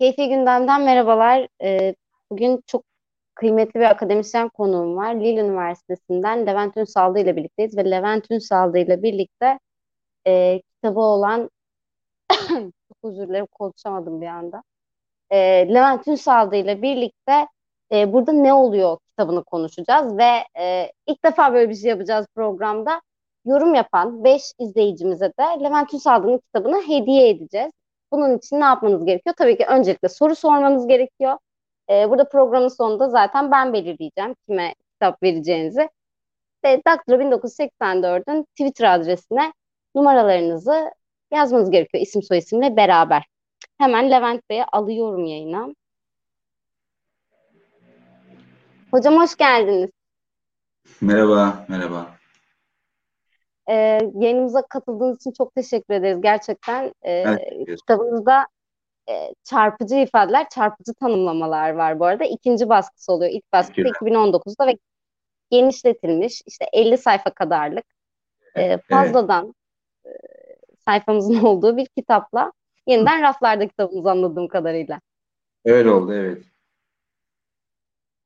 Keyfi Gündem'den merhabalar. Ee, bugün çok kıymetli bir akademisyen konuğum var. Lille Üniversitesi'nden Levent Ünsaldı ile birlikteyiz ve Levent Ünsaldı ile birlikte e, kitabı olan çok özür dilerim konuşamadım bir anda. E, Levent Ünsaldı ile birlikte e, burada ne oluyor kitabını konuşacağız ve e, ilk defa böyle bir şey yapacağız programda. Yorum yapan 5 izleyicimize de Levent Ünsaldı'nın kitabını hediye edeceğiz. Bunun için ne yapmanız gerekiyor? Tabii ki öncelikle soru sormanız gerekiyor. Ee, burada programın sonunda zaten ben belirleyeceğim kime kitap vereceğinizi. Ve Dr. 1984'ün Twitter adresine numaralarınızı yazmanız gerekiyor isim soyisimle beraber. Hemen Levent Bey'e alıyorum yayına. Hocam hoş geldiniz. Merhaba, merhaba. Ee, yayınımıza katıldığınız için çok teşekkür ederiz. Gerçekten e, evet, kitabınızda e, çarpıcı ifadeler, çarpıcı tanımlamalar var bu arada. İkinci baskısı oluyor. İlk baskısı 2019'da ve genişletilmiş işte 50 sayfa kadarlık e, fazladan e, sayfamızın olduğu bir kitapla yeniden raflarda kitabımız anladığım kadarıyla. Öyle oldu evet.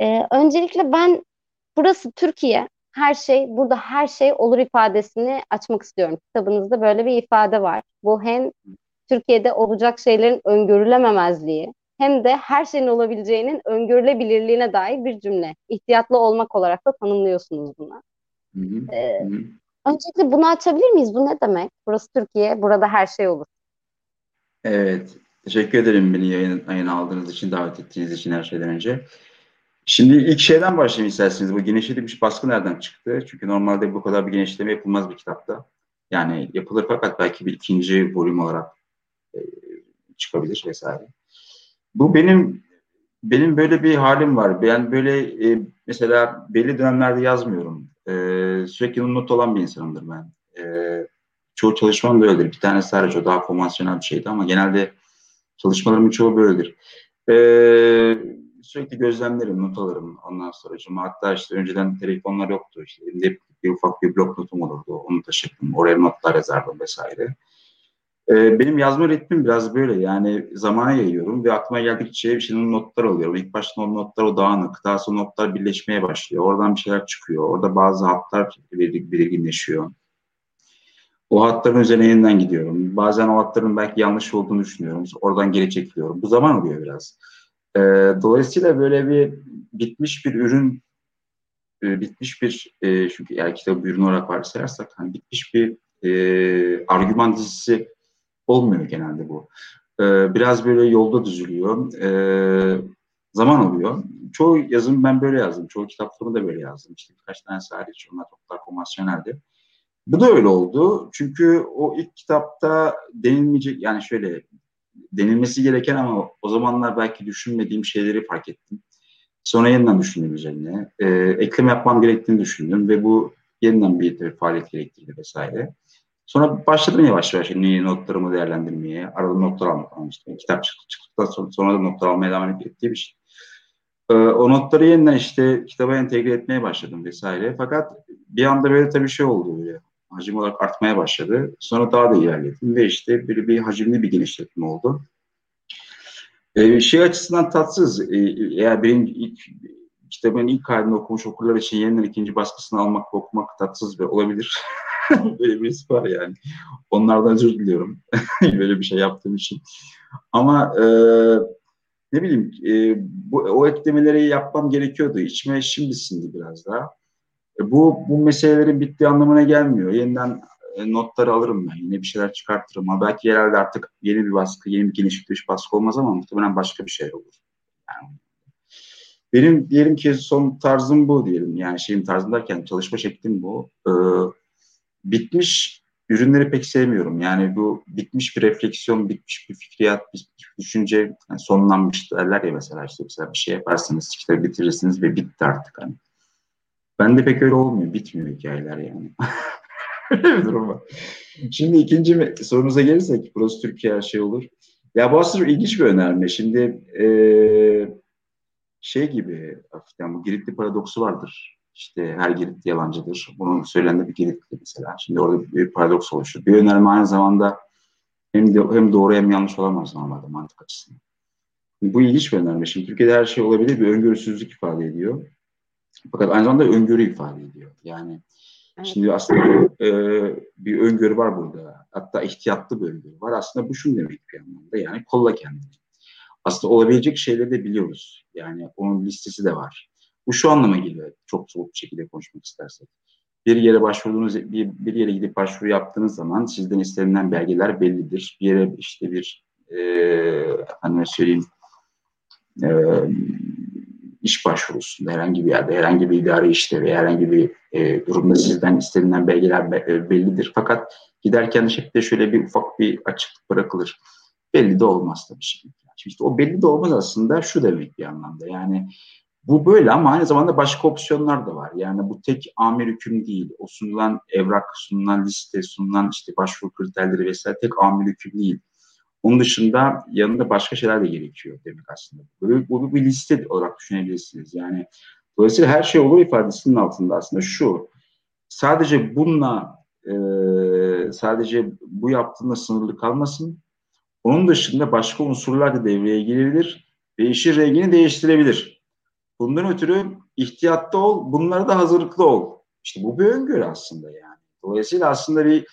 E, öncelikle ben burası Türkiye her şey burada her şey olur ifadesini açmak istiyorum. Kitabınızda böyle bir ifade var. Bu hem Türkiye'de olacak şeylerin öngörülememezliği hem de her şeyin olabileceğinin öngörülebilirliğine dair bir cümle. İhtiyatlı olmak olarak da tanımlıyorsunuz bunu. Ee, öncelikle bunu açabilir miyiz? Bu ne demek? Burası Türkiye, burada her şey olur. Evet, teşekkür ederim beni yayın, yayın aldığınız için, davet ettiğiniz için her şeyden önce. Şimdi ilk şeyden başlayayım isterseniz. Bu genişletilmiş baskı nereden çıktı? Çünkü normalde bu kadar bir genişleme yapılmaz bir kitapta. Yani yapılır fakat belki bir ikinci bölüm olarak e, çıkabilir vesaire. Bu benim benim böyle bir halim var. Ben böyle e, mesela belli dönemlerde yazmıyorum. E, sürekli not olan bir insanımdır ben. E, çoğu çalışmam böyledir. Bir tanesi sadece o daha konvansiyonel bir şeydi ama genelde çalışmalarımın çoğu böyledir. E, sürekli gözlemlerim, not alırım ondan sonra. Hatta işte önceden telefonlar yoktu. İşte elimde bir ufak bir blok notum olurdu. Onu taşırdım. Oraya notlar yazardım vesaire. Ee, benim yazma ritmim biraz böyle yani zamana yayıyorum ve aklıma geldikçe bir şeyin notlar alıyorum. İlk başta o notlar o dağınık, daha sonra notlar birleşmeye başlıyor. Oradan bir şeyler çıkıyor. Orada bazı hatlar belirginleşiyor. O hatların üzerine yeniden gidiyorum. Bazen o hatların belki yanlış olduğunu düşünüyorum. Oradan geri çekiliyorum. Bu zaman oluyor biraz. E, dolayısıyla böyle bir bitmiş bir ürün, e, bitmiş bir, e, çünkü eğer kitabı ürün olarak varsayarsak, hani bitmiş bir e, argüman dizisi olmuyor genelde bu. E, biraz böyle yolda düzülüyor. E, zaman alıyor. Çoğu yazım ben böyle yazdım. Çoğu kitaplarımı da böyle yazdım. İşte birkaç tane hariç onlar daha konvansiyoneldi. Bu da öyle oldu. Çünkü o ilk kitapta denilmeyecek yani şöyle denilmesi gereken ama o zamanlar belki düşünmediğim şeyleri fark ettim. Sonra yeniden düşündüm üzerine. E, eklem yapmam gerektiğini düşündüm ve bu yeniden bir, bir faaliyet gerektirdi vesaire. Sonra başladım yavaş yavaş yeni notlarımı değerlendirmeye, arada notlar almak işte. Kitap çıktıktan sonra, sonra da notlar almaya devam ettiğim için. Ee, o notları yeniden işte kitaba entegre etmeye başladım vesaire. Fakat bir anda böyle tabii şey oldu böyle. Hacim olarak artmaya başladı. Sonra daha da ilerledim ve işte böyle bir hacimli bir genişletme oldu. Ee, şey açısından tatsız. Ee, eğer benim ilk kitabın ilk halini okumuş okurlar için yeniden ikinci baskısını almak ve okumak tatsız ve olabilir. Böyle birisi var yani. Onlardan özür diliyorum. Böyle bir şey yaptığım için. Ama e, ne bileyim e, bu, o eklemeleri yapmam gerekiyordu. İçime şimdi sindi biraz daha. E, bu, bu meselelerin bittiği anlamına gelmiyor. Yeniden e, notları alırım ben. Yine bir şeyler çıkartırım. Ama belki yerelde artık yeni bir baskı, yeni bir genişlik baskı olmaz ama muhtemelen başka bir şey olur. Yani benim diyelim ki son tarzım bu diyelim. Yani şeyim tarzım derken çalışma şeklim bu. Ee, bitmiş ürünleri pek sevmiyorum. Yani bu bitmiş bir refleksiyon, bitmiş bir fikriyat, bitmiş bir düşünce yani sonlanmış derler ya mesela işte mesela bir şey yaparsınız, işte bitirirsiniz ve bitti artık hani. Ben de pek öyle olmuyor. Bitmiyor hikayeler yani. öyle bir durum var. Şimdi ikinci sorunuza gelirsek burası Türkiye her şey olur. Ya bu aslında ilginç bir önerme. Şimdi ee, şey gibi hafiften bu Giritli paradoksu vardır. İşte her Giritli yalancıdır. Bunun söylendiği bir Giritli mesela. Şimdi orada bir paradoks oluşuyor. Bir önerme aynı zamanda hem, hem doğru hem yanlış olamaz normalde mantık açısından. Bu ilginç bir önerme. Şimdi Türkiye'de her şey olabilir bir öngörüsüzlük ifade ediyor. Fakat aynı zamanda öngörü ifade ediyor. Yani evet. şimdi aslında e, bir öngörü var burada. Hatta ihtiyatlı bir öngörü var. Aslında bu şunu demek bir anlamda. Yani kolla kendini. Aslında olabilecek şeyleri de biliyoruz. Yani onun listesi de var. Bu şu anlama geliyor. Çok soğuk bir şekilde konuşmak istersek. Bir yere başvurduğunuz, bir, bir yere gidip başvuru yaptığınız zaman sizden istenilen belgeler bellidir. Bir yere işte bir e, hani söyleyeyim e, iş başvurusunda herhangi bir yerde, herhangi bir idari işte veya herhangi bir e, durumda sizden istenilen belgeler e, bellidir. Fakat giderken şekilde şöyle bir ufak bir açıklık bırakılır. Belli de olmaz tabii şimdi. İşte o belli de olmaz aslında şu demek bir anlamda. Yani bu böyle ama aynı zamanda başka opsiyonlar da var. Yani bu tek amir hüküm değil. O sunulan evrak, sunulan liste, sunulan işte başvuru kriterleri vesaire tek amir hüküm değil. Onun dışında yanında başka şeyler de gerekiyor demek aslında. Bu, bu bir liste olarak düşünebilirsiniz. Yani dolayısıyla her şey olur ifadesinin altında aslında şu. Sadece bununla e, sadece bu yaptığında sınırlı kalmasın. Onun dışında başka unsurlar da devreye girebilir ve işin rengini değiştirebilir. Bundan ötürü ihtiyatlı ol, bunlara da hazırlıklı ol. İşte bu bir öngörü aslında yani. Dolayısıyla aslında bir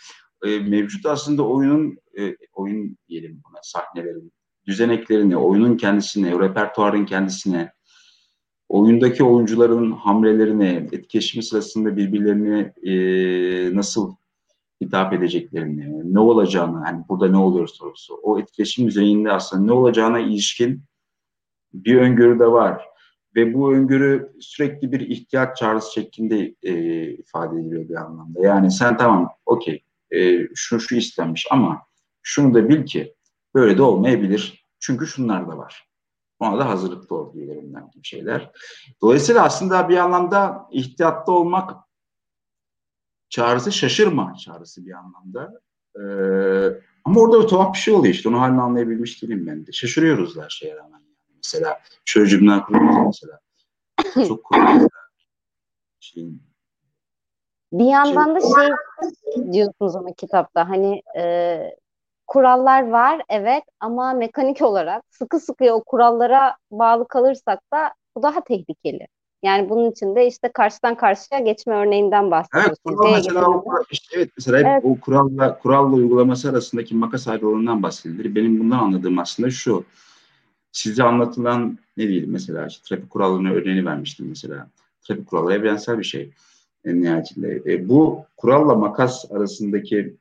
e, mevcut aslında oyunun e, oyun diyelim buna sahnelerin düzeneklerini, oyunun kendisine, repertuarın kendisine, oyundaki oyuncuların hamlelerini, etkileşimi sırasında birbirlerini e, nasıl hitap edeceklerini, ne olacağını, hani burada ne oluyor sorusu, o etkileşim düzeyinde aslında ne olacağına ilişkin bir öngörü de var. Ve bu öngörü sürekli bir ihtiyaç çağrısı şeklinde e, ifade ediliyor bir anlamda. Yani sen tamam, okey, e, şu şu istenmiş ama şunu da bil ki böyle de olmayabilir. Çünkü şunlar da var. Ona da hazırlıklı ol diyelim gibi şeyler. Dolayısıyla aslında bir anlamda ihtiyatlı olmak çağrısı şaşırma çağrısı bir anlamda. Ee, ama orada bir tuhaf bir şey oluyor işte. Onu halini anlayabilmiş değilim ben de. Şaşırıyoruz her şeye rağmen. Yani. Mesela şöyle cümleler kuruyoruz mesela. Çok kuruyoruz. Şeyin, bir yandan da şey diyorsunuz ama kitapta hani e, kurallar var evet ama mekanik olarak sıkı sıkıya o kurallara bağlı kalırsak da bu daha tehlikeli. Yani bunun için de işte karşıdan karşıya geçme örneğinden bahsediyorsunuz. Evet, kural mesela, o, işte, evet, mesela evet. o kuralla, kuralla uygulaması arasındaki makas ayrılığından bahsedilir. Benim bundan anladığım aslında şu. Size anlatılan ne diyelim mesela işte, trafik kurallarına örneğini vermiştim mesela. Trafik kuralları evrensel bir şey en nihayetinde. E, bu kuralla makas arasındaki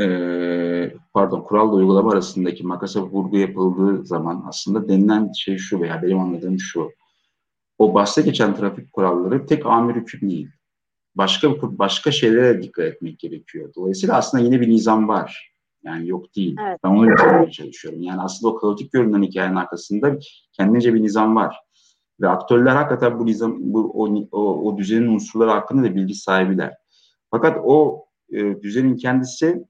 e, pardon kuralla uygulama arasındaki makasa vurgu yapıldığı zaman aslında denilen şey şu veya benim anladığım şu. O bahse geçen trafik kuralları tek amir hüküm değil. Başka başka şeylere dikkat etmek gerekiyor. Dolayısıyla aslında yine bir nizam var. Yani yok değil. Evet. Ben onu bitirmeye çalışıyorum. Yani aslında o kaotik görünen hikayenin arkasında kendince bir nizam var. Ve aktörler hakikaten bu nizam, bu, o, o, o düzenin unsurları hakkında da bilgi sahibiler. Fakat o e, düzenin kendisi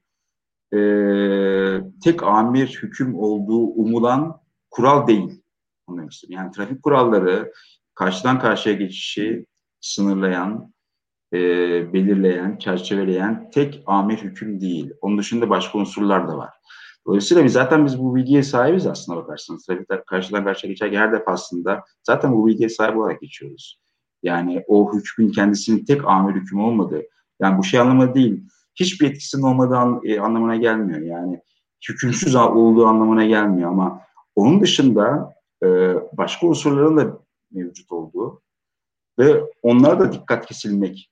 e, tek amir hüküm olduğu umulan kural değil. Yani trafik kuralları karşıdan karşıya geçişi sınırlayan, e, belirleyen, çerçeveleyen tek amir hüküm değil. Onun dışında başka unsurlar da var. Dolayısıyla biz zaten biz bu bilgiye sahibiz aslında bakarsanız. Trafikler karşıdan karşıya geçerken her defasında zaten bu bilgiye sahip olarak geçiyoruz. Yani o hükmün kendisinin tek amir hüküm olmadığı. Yani bu şey anlamı değil. Hiçbir etkisinin olmadığı e, anlamına gelmiyor. Yani hükümsüz olduğu anlamına gelmiyor ama onun dışında e, başka unsurların da mevcut olduğu ve onlara da dikkat kesilmek,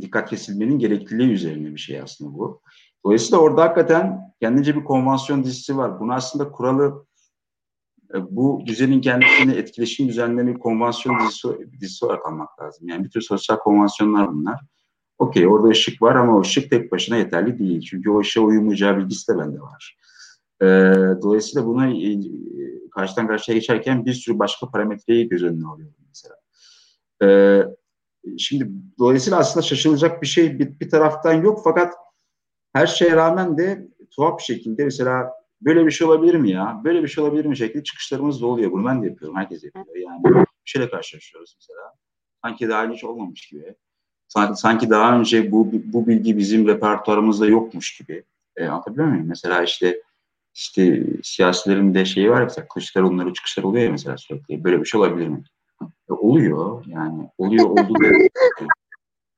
dikkat kesilmenin gerekliliği üzerine bir şey aslında bu. Dolayısıyla orada hakikaten kendince bir konvansiyon dizisi var. Bunu aslında kuralı e, bu düzenin kendisini etkileşim düzenlerini konvansiyon dizisi, dizisi olarak almak lazım. Yani bir tür sosyal konvansiyonlar bunlar. Okey orada ışık var ama o ışık tek başına yeterli değil. Çünkü o ışığa uyumayacağı bilgisi de bende var. Ee, dolayısıyla buna e, karşıdan karşıya geçerken bir sürü başka parametreyi göz önüne alıyorum mesela. Ee, şimdi dolayısıyla aslında şaşılacak bir şey bir, bir taraftan yok fakat her şeye rağmen de tuhaf bir şekilde mesela böyle bir şey olabilir mi ya? Böyle bir şey olabilir mi şekilde çıkışlarımız da oluyor. Bunu ben de yapıyorum. Herkes yapıyor. Yani bir şeyle karşılaşıyoruz mesela. Sanki daha hiç olmamış gibi. Sanki, daha önce bu, bu bilgi bizim repertuarımızda yokmuş gibi. E, anlatabiliyor muyum? Mesela işte işte siyasilerin de şeyi var mesela Kılıçdaroğlu'nun çıkışlar oluyor ya mesela sürekli. Böyle bir şey olabilir mi? E, oluyor yani. Oluyor oldu da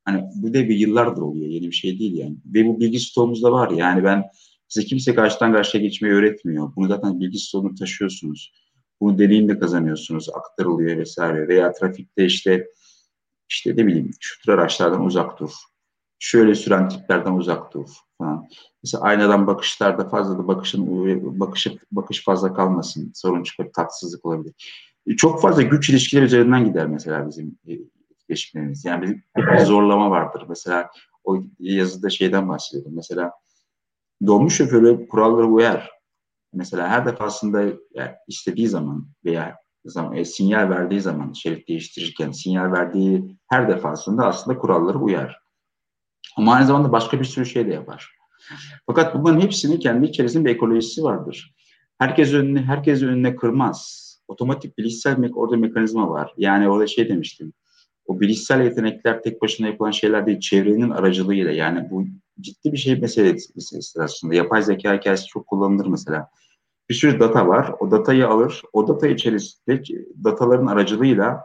hani bu da bir yıllardır oluyor. Yeni bir şey değil yani. Ve bu bilgi stoğumuzda var. Yani ben size kimse karşıdan karşıya geçmeyi öğretmiyor. Bunu zaten bilgi stoğunu taşıyorsunuz. Bunu deneyimle kazanıyorsunuz. Aktarılıyor vesaire. Veya trafikte işte işte ne bileyim şu araçlardan uzak dur. Şöyle süren tiplerden uzak dur falan. Mesela aynadan bakışlarda fazla da bakışın bakışı, bakış fazla kalmasın. Sorun çıkıp tatsızlık olabilir. E, çok fazla güç ilişkileri üzerinden gider mesela bizim etkileşimlerimiz. Yani bizim bir zorlama vardır. Mesela o yazıda şeyden bahsediyorum. Mesela dolmuş şoförü kurallara uyar. Mesela her defasında yani istediği zaman veya zaman, e, sinyal verdiği zaman şerit değiştirirken sinyal verdiği her defasında aslında kurallara uyar. Ama aynı zamanda başka bir sürü şey de yapar. Fakat bunların hepsinin kendi içerisinde bir ekolojisi vardır. Herkes önüne, herkes önüne kırmaz. Otomatik bilişsel me orada mekanizma var. Yani orada şey demiştim. O bilişsel yetenekler tek başına yapılan şeyler değil, çevrenin aracılığıyla. Yani bu ciddi bir şey mesele, meselesi aslında. Yapay zeka hikayesi çok kullanılır mesela. Bir sürü data var. O datayı alır. O data içerisinde dataların aracılığıyla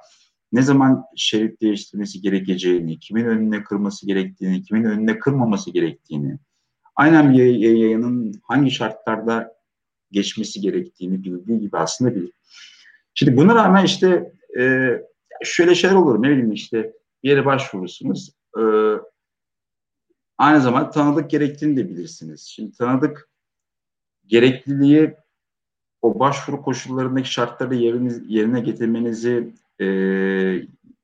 ne zaman şerit değiştirmesi gerekeceğini, kimin önüne kırması gerektiğini, kimin önüne kırmaması gerektiğini, aynen bir yayının hangi şartlarda geçmesi gerektiğini bildiği gibi aslında bilir. Şimdi buna rağmen işte e, şöyle şeyler olur ne bileyim işte bir yere başvurursunuz. E, aynı zamanda tanıdık gerektiğini de bilirsiniz. Şimdi tanıdık gerekliliği o başvuru koşullarındaki şartları yeriniz, yerine getirmenizi e,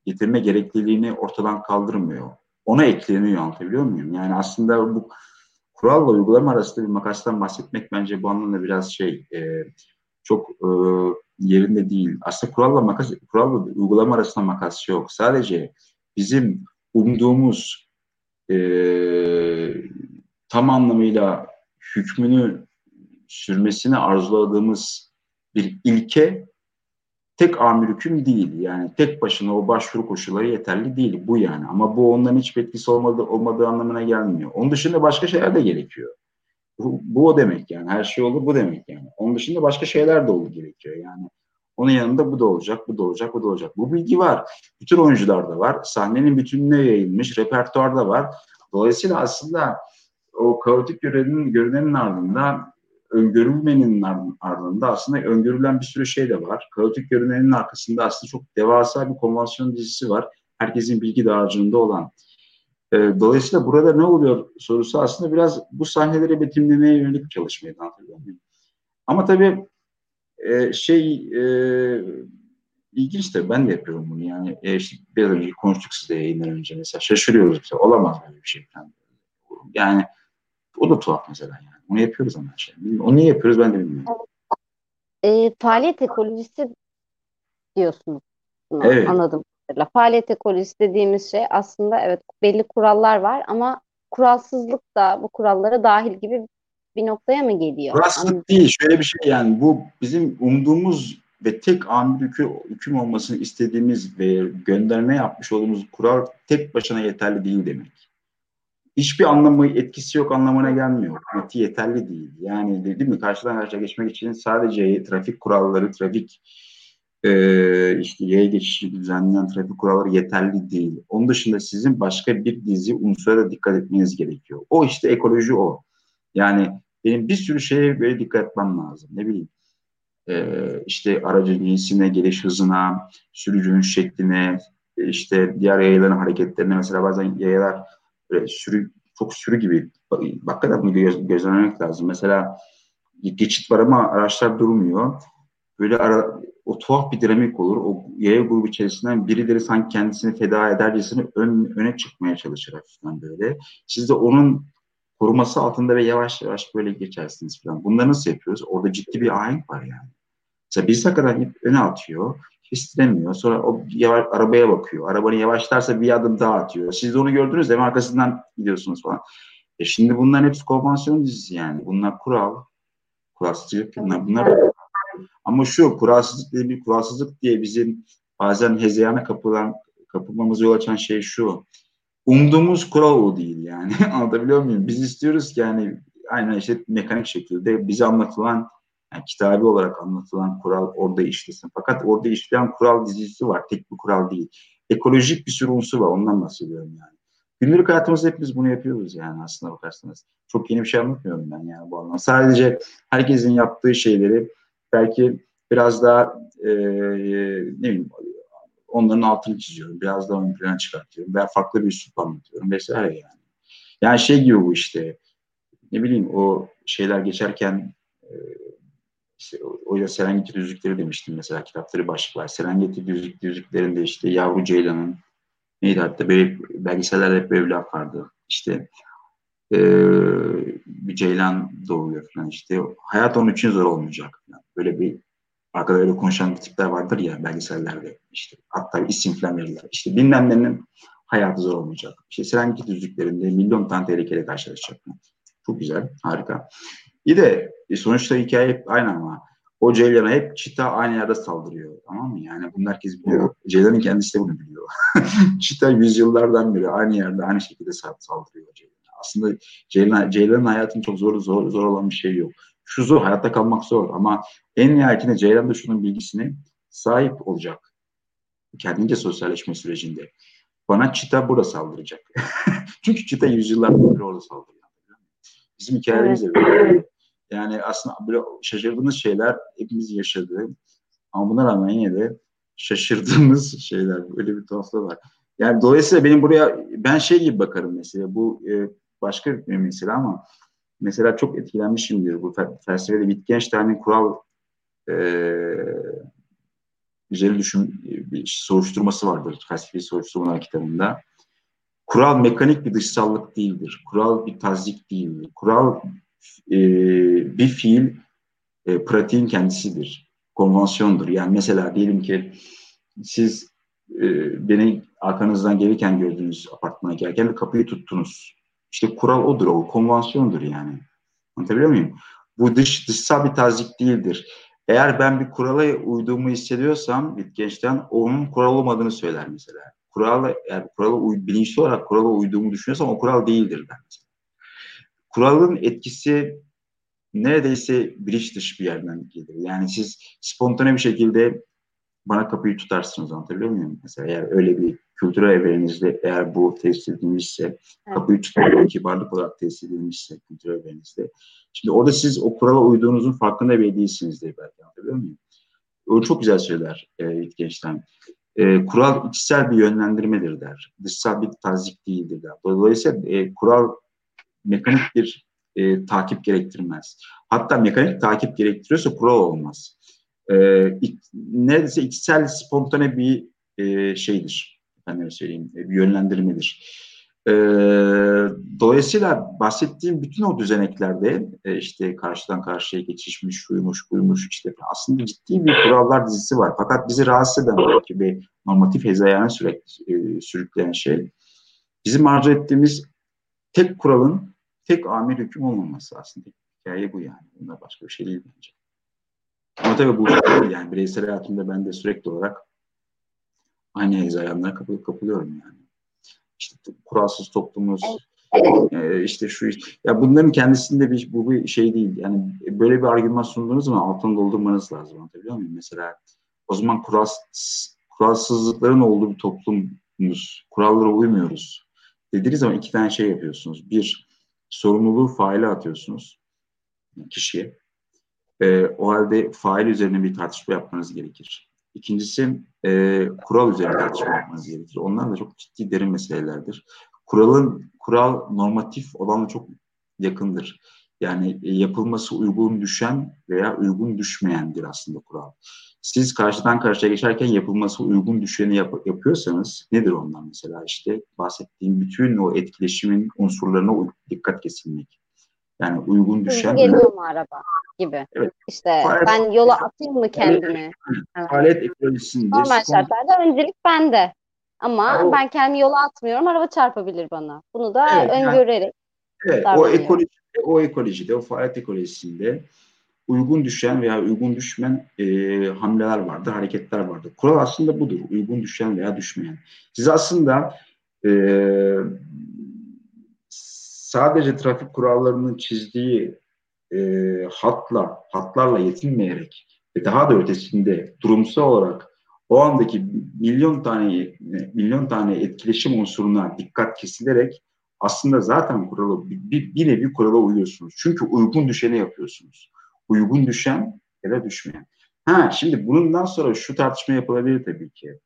getirme gerekliliğini ortadan kaldırmıyor. Ona ekleniyor anlatabiliyor muyum? Yani aslında bu kuralla uygulama arasında bir makastan bahsetmek bence bu anlamda biraz şey e, çok e, yerinde değil. Aslında kuralla makas, kuralla uygulama arasında makas yok. Sadece bizim umduğumuz e, tam anlamıyla hükmünü sürmesini arzuladığımız bir ilke tek amir hüküm değil. Yani tek başına o başvuru koşulları yeterli değil. Bu yani. Ama bu onların hiç etkisi olmadığı, olmadığı anlamına gelmiyor. Onun dışında başka şeyler de gerekiyor. Bu, bu o demek yani. Her şey olur bu demek yani. Onun dışında başka şeyler de olur gerekiyor yani. Onun yanında bu da olacak, bu da olacak, bu da olacak. Bu bilgi var. Bütün oyuncularda var. Sahnenin bütününe yayılmış, repertuarda var. Dolayısıyla aslında o kaotik görünenin, görünenin ardında öngörülmenin ardında aslında öngörülen bir sürü şey de var. Kaotik görünenin arkasında aslında çok devasa bir konvansiyon dizisi var. Herkesin bilgi dağarcığında olan. E, dolayısıyla burada ne oluyor sorusu aslında biraz bu sahneleri betimlemeye yönelik bir çalışmaydı muyum? Ama tabii e, şey e, ilginç de ben de yapıyorum bunu yani e, işte biraz önce konuştuk size yayından önce mesela şaşırıyoruz mesela olamaz böyle bir şey falan. Yani o da tuhaf mesela yani. Onu yapıyoruz ama şey. Onu niye yapıyoruz ben de bilmiyorum. E, faaliyet ekolojisi diyorsunuz. Evet. Anladım. Faaliyet ekolojisi dediğimiz şey aslında evet belli kurallar var ama kuralsızlık da bu kurallara dahil gibi bir noktaya mı geliyor? Kuralsızlık değil. Şöyle bir şey yani bu bizim umduğumuz ve tek amir hüküm, hüküm olmasını istediğimiz ve gönderme yapmış olduğumuz kural tek başına yeterli değil demek hiçbir anlamı etkisi yok anlamına gelmiyor. Hükümeti yeterli değil. Yani değil mi karşıdan karşıya geçmek için sadece trafik kuralları, trafik e, işte yaya geçişi düzenleyen trafik kuralları yeterli değil. Onun dışında sizin başka bir dizi unsura da dikkat etmeniz gerekiyor. O işte ekoloji o. Yani benim bir sürü şeye böyle dikkat etmem lazım. Ne bileyim e, işte aracın cinsine, geliş hızına, sürücünün şekline, işte diğer yayaların hareketlerine mesela bazen yayalar sürü çok sürü gibi hakikaten bunu göz, gözlemek lazım. Mesela geçit var ama araçlar durmuyor. Böyle ara, o tuhaf bir dinamik olur. O yaya grubu içerisinden birileri sanki kendisini feda edercesine ön, öne çıkmaya çalışır hafiften böyle. Siz de onun koruması altında ve yavaş yavaş böyle geçersiniz falan. Bunları nasıl yapıyoruz? Orada ciddi bir ahenk var yani. Mesela birisi hakikaten öne atıyor kestiremiyor. Sonra o yavaş, arabaya bakıyor. Arabanı yavaşlarsa bir adım daha atıyor. Siz de onu gördünüz mi? Arkasından gidiyorsunuz falan. E şimdi bunların hepsi konvansiyon dizisi yani. Bunlar kural. Kuralsızlık bunlar. bunlar ama şu kuralsızlık diye bir kuralsızlık diye bizim bazen hezeyana kapılan kapılmamızı yol açan şey şu. Umduğumuz kural o değil yani. Anlatabiliyor muyum? Biz istiyoruz ki yani aynen işte mekanik şekilde bize anlatılan yani kitabi olarak anlatılan kural orada işlesin. Fakat orada işleyen kural dizisi var. Tek bir kural değil. Ekolojik bir sürü unsur var. Ondan bahsediyorum yani. Günlük hayatımızda hepimiz bunu yapıyoruz yani aslında bakarsanız. Çok yeni bir şey anlatmıyorum ben yani bu anlamda. Sadece herkesin yaptığı şeyleri belki biraz daha e, ne bileyim onların altını çiziyorum. Biraz daha ön plana çıkartıyorum. Veya farklı bir üslup anlatıyorum vesaire yani. Yani şey gibi bu işte ne bileyim o şeyler geçerken e, o ya Serengeti düzlükleri demiştim mesela kitapları başlıklar. Serengeti düzlük, düzlüklerinde işte yavru ceylanın neydi hatta böyle belgesellerde hep böyle laf vardı. İşte e, bir ceylan doğuyor falan işte. Hayat onun için zor olmayacak. Falan. Böyle bir arkada öyle konuşan tipler vardır ya belgesellerde. işte hatta isim falan verirler. İşte bilmem nenin hayatı zor olmayacak. İşte Serengeti düzlüklerinde milyon tane tehlikeyle karşılaşacak. Çok güzel, harika. İyi de e, sonuçta hikaye hep aynı ama o Ceylan'a hep çita aynı yerde saldırıyor. Tamam mı? Yani bunu herkes biliyor. Ceylan'ın kendisi de bunu biliyor. çita yüzyıllardan beri aynı yerde aynı şekilde saldırıyor Ceylan'a. Aslında Ceylan, Ceylan'ın hayatının çok zor, zor, zor olan bir şey yok. Şu zor, hayatta kalmak zor ama en nihayetinde Ceylan da şunun bilgisini sahip olacak. Kendince sosyalleşme sürecinde. Bana çita burada saldıracak. Çünkü çita yüzyıllardan beri orada saldırıyor. Bizim hikayemiz de böyle. Yani aslında böyle şaşırdığımız şeyler hepimiz yaşadığı ama buna rağmen yine de şaşırdığımız şeyler. Öyle bir tuhaflığı var. Yani dolayısıyla benim buraya ben şey gibi bakarım mesela bu e, başka bir mesela ama mesela çok etkilenmişimdir bu felsefede Wittgenstein'in kural e, üzerine düşün bir soruşturması vardır felsefi soruşturmalar kitabında. Kural mekanik bir dışsallık değildir. Kural bir tazik değildir. Kural e, bir fiil e, pratiğin kendisidir. Konvansiyondur. Yani mesela diyelim ki siz e, beni arkanızdan gelirken gördüğünüz apartmana gelirken kapıyı tuttunuz. İşte kural odur, o konvansiyondur yani. Anlatabiliyor muyum? Bu dış dışsal bir tazik değildir. Eğer ben bir kurala uyduğumu hissediyorsam Wittgenstein onun kural olmadığını söyler mesela. Kurala, yani kurala uy, bilinçli olarak kurala uyduğumu düşünüyorsam o kural değildir ben mesela. Kuralın etkisi neredeyse bilinç dışı bir yerden gelir. Yani siz spontane bir şekilde bana kapıyı tutarsınız anlatabiliyor muyum? Mesela eğer öyle bir kültürel evrenizde eğer bu tesis edilmişse, evet. kapıyı tutmak kibarlık olarak tesis edilmişse kültürel evrenizde. Şimdi orada siz o kurala uyduğunuzun farkında bile değilsinizdir belki anlatabiliyor muyum? O çok güzel söyler e, Wittgenstein. E, kural içsel bir yönlendirmedir der. Dışsal bir tazik değildir der. Dolayısıyla e, kural mekanik bir e, takip gerektirmez. Hatta mekanik takip gerektiriyorsa kural olmaz. E, neredeyse içsel spontane bir e, şeydir. Efendim söyleyeyim, e, bir yönlendirmedir. E, dolayısıyla bahsettiğim bütün o düzeneklerde e, işte karşıdan karşıya geçişmiş, şuymuş, buymuş işte aslında ciddi bir kurallar dizisi var. Fakat bizi rahatsız eden belki bir normatif hezayana sürekli e, sürükleyen şey bizim arzu ettiğimiz tek kuralın tek amir hüküm olmaması aslında. Hikaye bu yani. Bunda başka bir şey değil bence. Ama tabii bu yani bireysel hayatımda ben de sürekli olarak aynı hezeyanlara kapı, kapılıyorum yani. İşte kuralsız toplumuz, e, işte şu ya bunların kendisinde bir bu bir şey değil. Yani böyle bir argüman sunduğunuz zaman altını doldurmanız lazım. Anlatabiliyor muyum? Mesela o zaman kural, kuralsızlıkların olduğu bir toplumuz, kurallara uymuyoruz. Dediğiniz zaman iki tane şey yapıyorsunuz. Bir, sorumluluğu faile atıyorsunuz kişiye. E, o halde fail üzerine bir tartışma yapmanız gerekir. İkincisi e, kural üzerine tartışma yapmanız gerekir. Onlar da çok ciddi derin meselelerdir. Kuralın kural normatif olanla çok yakındır. Yani e, yapılması uygun düşen veya uygun düşmeyendir aslında kural. Siz karşıdan karşıya geçerken yapılması uygun düşeni yap yapıyorsanız nedir ondan mesela işte bahsettiğim bütün o etkileşimin unsurlarına dikkat kesilmek. Yani uygun düşen... Geliyor mu araba gibi. Evet. İşte faaliyet, ben yola atayım mı kendimi? Faaliyet evet. ekolojisinde. Normal şartlarda öncelik bende. Ama o, ben kendimi yola atmıyorum. Araba çarpabilir bana. Bunu da evet, öngörerek. Evet, o ekoloji, o ekolojide, o faaliyet ekolojisinde uygun düşen veya uygun düşmeyen e, hamleler vardır, hareketler vardır. Kural aslında budur. Uygun düşen veya düşmeyen. Siz aslında e, sadece trafik kurallarının çizdiği e, hatla, hatlarla yetinmeyerek ve daha da ötesinde durumsal olarak o andaki milyon tane milyon tane etkileşim unsuruna dikkat kesilerek aslında zaten kuralı bir, bir nevi kurala uyuyorsunuz. Çünkü uygun düşeni yapıyorsunuz. Uygun düşen ya da düşmeyen. Ha şimdi bundan sonra şu tartışma yapılabilir tabii ki.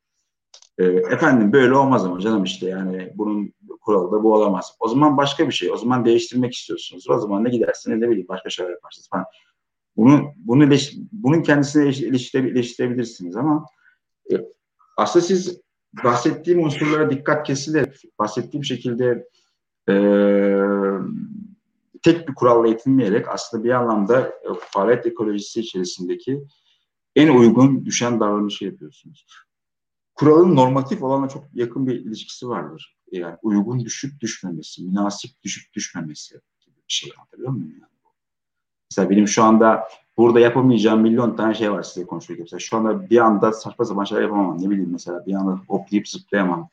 E, efendim böyle olmaz ama canım işte yani bunun kuralı da bu olamaz. O zaman başka bir şey. O zaman değiştirmek istiyorsunuz. O zaman ne gidersiniz ne bileyim başka şeyler yaparsınız falan. Bunu, bunu bunun kendisine eleştirebilirsiniz ama e, aslında siz bahsettiğim unsurlara dikkat kesilerek bahsettiğim şekilde e, tek bir kuralla yetinmeyerek aslında bir anlamda e, faaliyet ekolojisi içerisindeki en uygun düşen davranışı yapıyorsunuz kuralın normatif olanla çok yakın bir ilişkisi vardır. Yani uygun düşüp düşmemesi, münasip düşüp düşmemesi gibi bir şey anlatabiliyor muyum? Yani? Mesela benim şu anda burada yapamayacağım milyon tane şey var size konuşurken. Mesela şu anda bir anda saçma sapan şeyler yapamam. Ne bileyim mesela bir anda hoplayıp zıplayamam.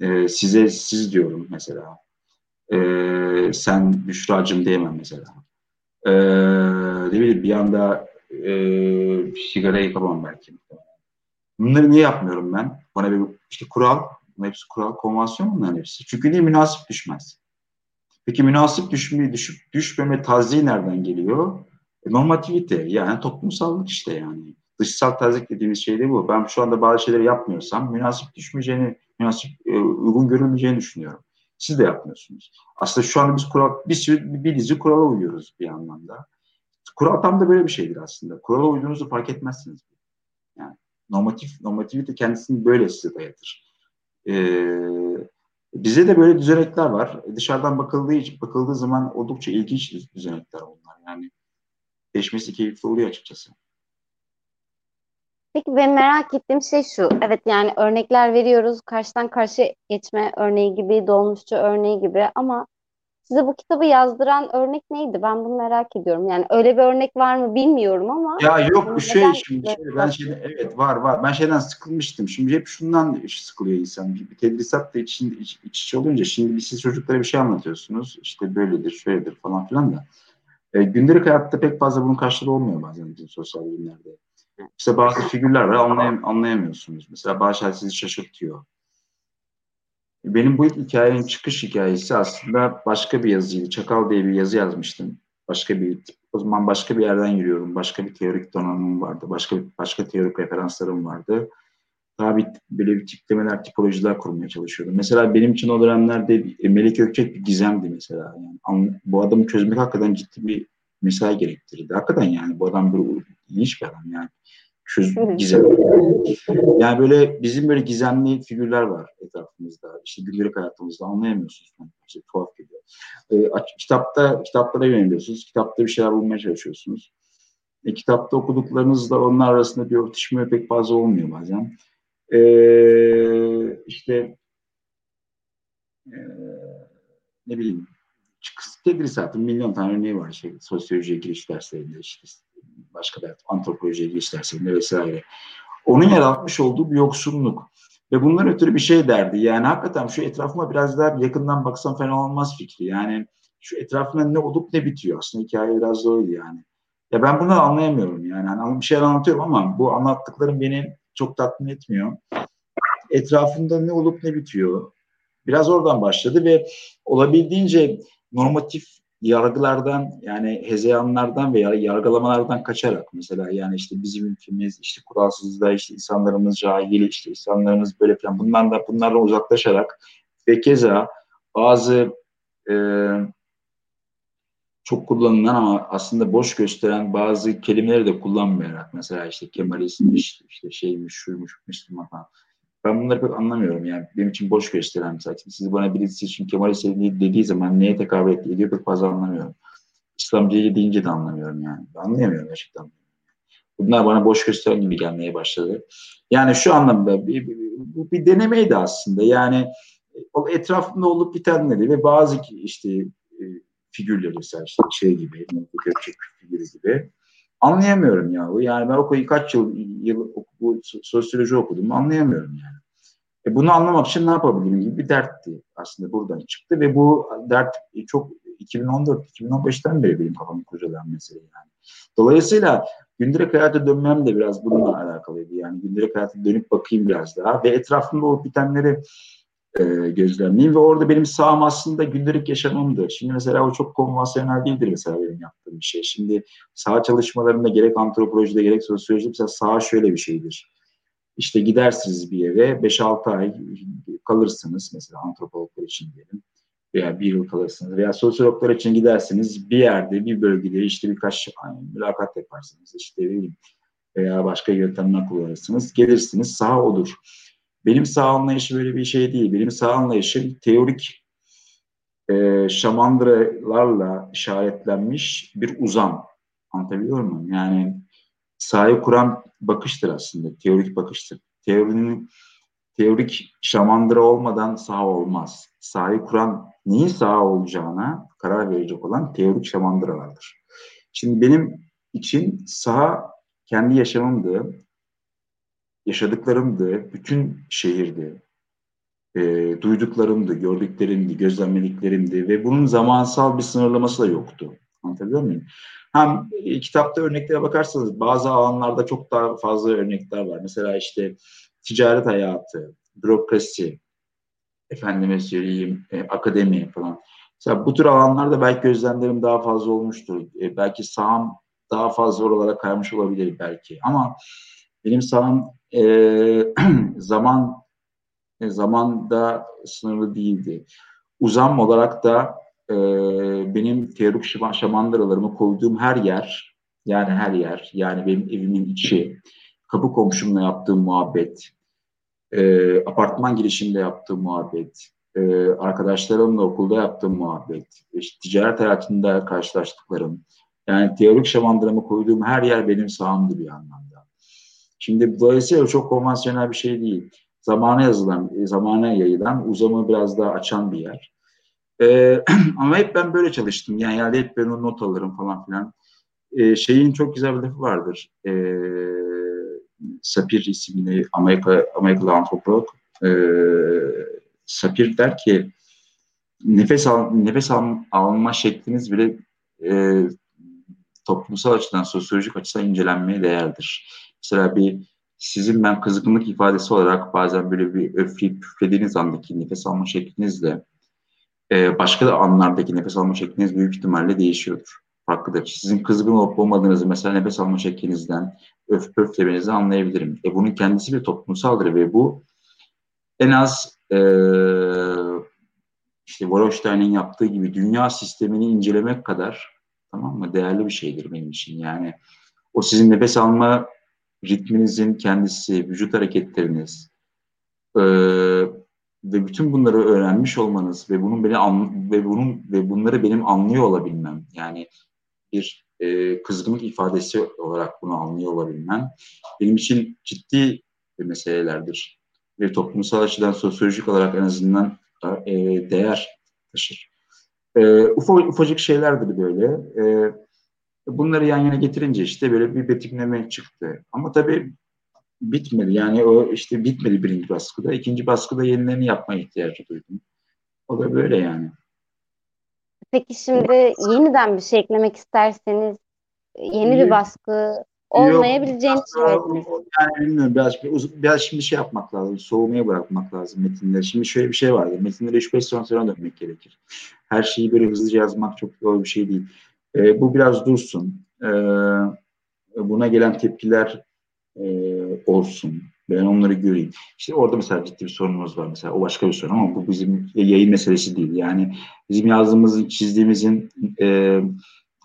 Ee, size siz diyorum mesela. Ee, sen Büşra'cım diyemem mesela. Ee, ne bileyim bir anda e, sigara yapamam belki. Bunları niye yapmıyorum ben? Bana bir işte kural, hepsi kural, konvansiyon bunların hepsi. Çünkü niye münasip düşmez? Peki münasip düşmeyi düşüp düşmeme taziği nereden geliyor? E, normativite yani toplumsallık işte yani. Dışsal tazik dediğimiz şey de bu. Ben şu anda bazı şeyleri yapmıyorsam münasip düşmeyeceğini, münasip e, uygun görülmeyeceğini düşünüyorum. Siz de yapmıyorsunuz. Aslında şu anda biz kural, bir, sürü, bir dizi kurala uyuyoruz bir anlamda. Kural tam da böyle bir şeydir aslında. Kurala uyduğunuzu fark etmezsiniz. Yani normatif normativite kendisini böyle size dayatır. Ee, bize de böyle düzenekler var. Dışarıdan bakıldığı bakıldığı zaman oldukça ilginç düzenekler onlar. Yani değişmesi keyifli oluyor açıkçası. Peki ben merak ettiğim şey şu. Evet yani örnekler veriyoruz. Karşıdan karşıya geçme örneği gibi, dolmuşçu örneği gibi ama Size bu kitabı yazdıran örnek neydi? Ben bunu merak ediyorum. Yani öyle bir örnek var mı bilmiyorum ama. Ya yok bu şey şimdi şey, ben şeyden, evet var var. Ben şeyden sıkılmıştım. Şimdi hep şundan sıkılıyor insan. Bir, bir tedrisat da için, iç, iç içe olunca şimdi siz çocuklara bir şey anlatıyorsunuz. İşte böyledir, şöyledir falan filan da. E, gündelik hayatta pek fazla bunun karşılığı olmuyor bazen bizim sosyal bilimlerde. İşte bazı figürler var anlayam anlayamıyorsunuz. Mesela bazı şeyler sizi şaşırtıyor. Benim bu hikayenin çıkış hikayesi aslında başka bir yazıydı. Çakal diye bir yazı yazmıştım. Başka bir o zaman başka bir yerden yürüyorum. Başka bir teorik donanımım vardı. Başka başka teorik referanslarım vardı. Daha bir böyle bir tiplemeler, tipolojiler kurmaya çalışıyordum. Mesela benim için o dönemlerde Melek Gökçek bir gizemdi mesela. Yani bu adamı çözmek hakikaten ciddi bir mesai gerektirdi. Hakikaten yani bu adam bir ilginç bir adam yani çöz gizem. Yani böyle bizim böyle gizemli figürler var etrafımızda. İşte gündelik hayatımızda anlayamıyorsunuz. Yani işte tuhaf geliyor. E, kitapta kitaplara yöneliyorsunuz. Kitapta bir şeyler bulmaya çalışıyorsunuz. E, kitapta okuduklarınızla onlar arasında bir örtüşme pek fazla olmuyor bazen. E, işte e, ne bileyim tedrisatın milyon tane örneği var. Şey, sosyolojiye giriş derslerinde işte başka da antropolojiye giriş derslerinde vesaire. Onun yaratmış olduğu bir yoksunluk. Ve bundan ötürü bir şey derdi. Yani hakikaten şu etrafıma biraz daha yakından baksam fena olmaz fikri. Yani şu etrafında ne olup ne bitiyor. Aslında hikaye biraz da oydu yani. Ya ben bunu anlayamıyorum yani. yani bir şeyler anlatıyorum ama bu anlattıklarım beni çok tatmin etmiyor. Etrafında ne olup ne bitiyor. Biraz oradan başladı ve olabildiğince normatif yargılardan yani hezeyanlardan veya yargılamalardan kaçarak mesela yani işte bizim ülkemiz işte kuralsızlığa işte insanlarımız cahil işte insanlarımız böyle falan bundan da bunlardan uzaklaşarak ve keza bazı e, çok kullanılan ama aslında boş gösteren bazı kelimeleri de kullanmayarak mesela işte Kemalistmiş, işte şeymiş, şuymuş, Müslüman falan. Ben bunları pek anlamıyorum yani. Benim için boş gösteren zaten. Siz bana birisi için Kemalist dediği zaman neye tekabül ediyor pek fazla anlamıyorum. İslamcıyı deyince de anlamıyorum yani. Anlayamıyorum gerçekten. Bunlar bana boş gösteren gibi gelmeye başladı. Yani şu anlamda bir, bir, bir, bir denemeydi aslında. Yani o etrafında olup bitenleri ve bazı işte e, figürleri mesela işte şey gibi, Gökçek figürü gibi Anlayamıyorum ya. Yani ben okuyu kaç yıl, yıl bu sosyoloji okudum anlayamıyorum yani. E bunu anlamak için ne yapabilirim gibi bir dertti aslında buradan çıktı ve bu dert çok 2014-2015'ten beri benim kafamı kurcalayan mesele yani. Dolayısıyla gündelik hayata dönmem de biraz bununla alakalıydı. Yani gündelik hayata dönüp bakayım biraz daha ve etrafımda olup bitenleri e, gözlemleyeyim ve orada benim sağım aslında gündelik yaşamımdır. Şimdi mesela o çok konvansiyonel değildir mesela benim yaptığım bir şey. Şimdi sağ çalışmalarında gerek antropolojide gerek sosyolojide mesela sağ şöyle bir şeydir. İşte gidersiniz bir yere 5-6 ay kalırsınız mesela antropologlar için diyelim veya bir yıl kalırsınız veya sosyologlar için gidersiniz bir yerde bir bölgede işte birkaç ay mülakat yaparsınız işte bileyim veya başka yöntemler kullanırsınız gelirsiniz sağ olur. Benim sağ anlayışı böyle bir şey değil. Benim sağ anlayışım teorik e, şamandıralarla işaretlenmiş bir uzam. Anlatabiliyor muyum? Yani sahayı kuran bakıştır aslında. Teorik bakıştır. Teorinin teorik şamandıra olmadan saha olmaz. Sahayı kuran neyin saha olacağına karar verecek olan teorik şamandıralardır. Şimdi benim için saha kendi yaşamımdı, yaşadıklarımdı, bütün şehirdi, e, duyduklarımdı, gördüklerimdi, gözlemlediklerimdi ve bunun zamansal bir sınırlaması da yoktu. Anlatabiliyor muyum? Hem e, kitapta örneklere bakarsanız bazı alanlarda çok daha fazla örnekler var. Mesela işte ticaret hayatı, bürokrasi, efendime söyleyeyim e, akademi falan. Mesela bu tür alanlarda belki gözlemlerim daha fazla olmuştur. E, belki saham daha fazla oralara kaymış olabilir belki. Ama benim saham e, zaman e, zamanda sınırlı değildi. Uzam olarak da e, benim teorik şamandıralarımı koyduğum her yer, yani her yer, yani benim evimin içi, kapı komşumla yaptığım muhabbet, e, apartman girişinde yaptığım muhabbet, e, arkadaşlarımla okulda yaptığım muhabbet, işte ticaret hayatında karşılaştıklarım, yani teorik şamandıramı koyduğum her yer benim sahamdı bir anlamda. Şimdi dolayısıyla çok konvansiyonel bir şey değil. Zamana yazılan, zamana yayılan, uzamı biraz daha açan bir yer. Ee, ama hep ben böyle çalıştım. Yani, yani hep ben o not alırım falan filan. Ee, şeyin çok güzel bir lafı vardır. Ee, Sapir isimli Amerika, Amerikalı antropolog. Ee, Sapir der ki nefes al, nefes al, alma şekliniz bile e, toplumsal açıdan, sosyolojik açıdan incelenmeye değerdir. Mesela bir sizin ben kızgınlık ifadesi olarak bazen böyle bir öfleyip püflediğiniz andaki nefes alma şeklinizle e, başka anlardaki nefes alma şekliniz büyük ihtimalle değişiyordur. Farklıdır. Sizin kızgın olup olmadığınızı mesela nefes alma şeklinizden öf pöflemenizi anlayabilirim. E, bunun kendisi bir toplumsaldır ve bu en az e, işte Wallerstein'in yaptığı gibi dünya sistemini incelemek kadar tamam mı değerli bir şeydir benim için. Yani o sizin nefes alma ritminizin kendisi, vücut hareketleriniz e, ve bütün bunları öğrenmiş olmanız ve bunun beni an, ve bunun ve bunları benim anlıyor olabilmem yani bir e, kızgınlık ifadesi olarak bunu anlıyor olabilmem benim için ciddi bir meselelerdir ve toplumsal açıdan sosyolojik olarak en azından e, değer taşır. E, ufa, ufacık şeylerdir böyle. E, bunları yan yana getirince işte böyle bir betimleme çıktı. Ama tabii bitmedi. Yani o işte bitmedi birinci baskıda. İkinci baskıda yenilerini yapmaya ihtiyacı duydum. O da böyle yani. Peki şimdi yeniden bir şey eklemek isterseniz yeni bir baskı olmayabileceğini söylediniz. Yani bilmiyorum biraz, biraz şimdi şey yapmak lazım. Soğumaya bırakmak lazım metinleri. Şimdi şöyle bir şey vardır. Metinleri 3-5 sene sonra dönmek gerekir. Her şeyi böyle hızlıca yazmak çok doğru bir şey değil. E, bu biraz dursun. E, buna gelen tepkiler e, olsun. Ben onları göreyim. İşte orada mesela ciddi bir sorunumuz var mesela. O başka bir sorun ama bu bizim yayın meselesi değil. Yani bizim yazdığımızın, çizdiğimizin e,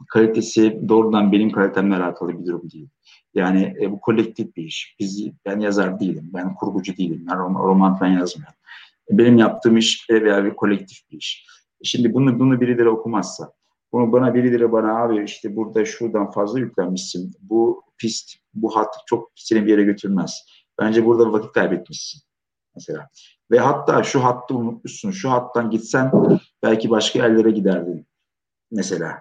kalitesi doğrudan benim kalitemle alakalı bir durum değil. Yani e, bu kolektif bir iş. Biz, ben yazar değilim. Ben kurgucu değilim. Ben roman, roman falan yazmıyorum. Benim yaptığım iş veya bir kolektif bir iş. Şimdi bunu, bunu birileri okumazsa, bunu bana birileri bana abi işte burada şuradan fazla yüklenmişsin. Bu pist, bu hat çok seni bir yere götürmez. Bence burada vakit kaybetmişsin mesela. Ve hatta şu hattı unutmuşsun. Şu hattan gitsen belki başka yerlere giderdin mesela.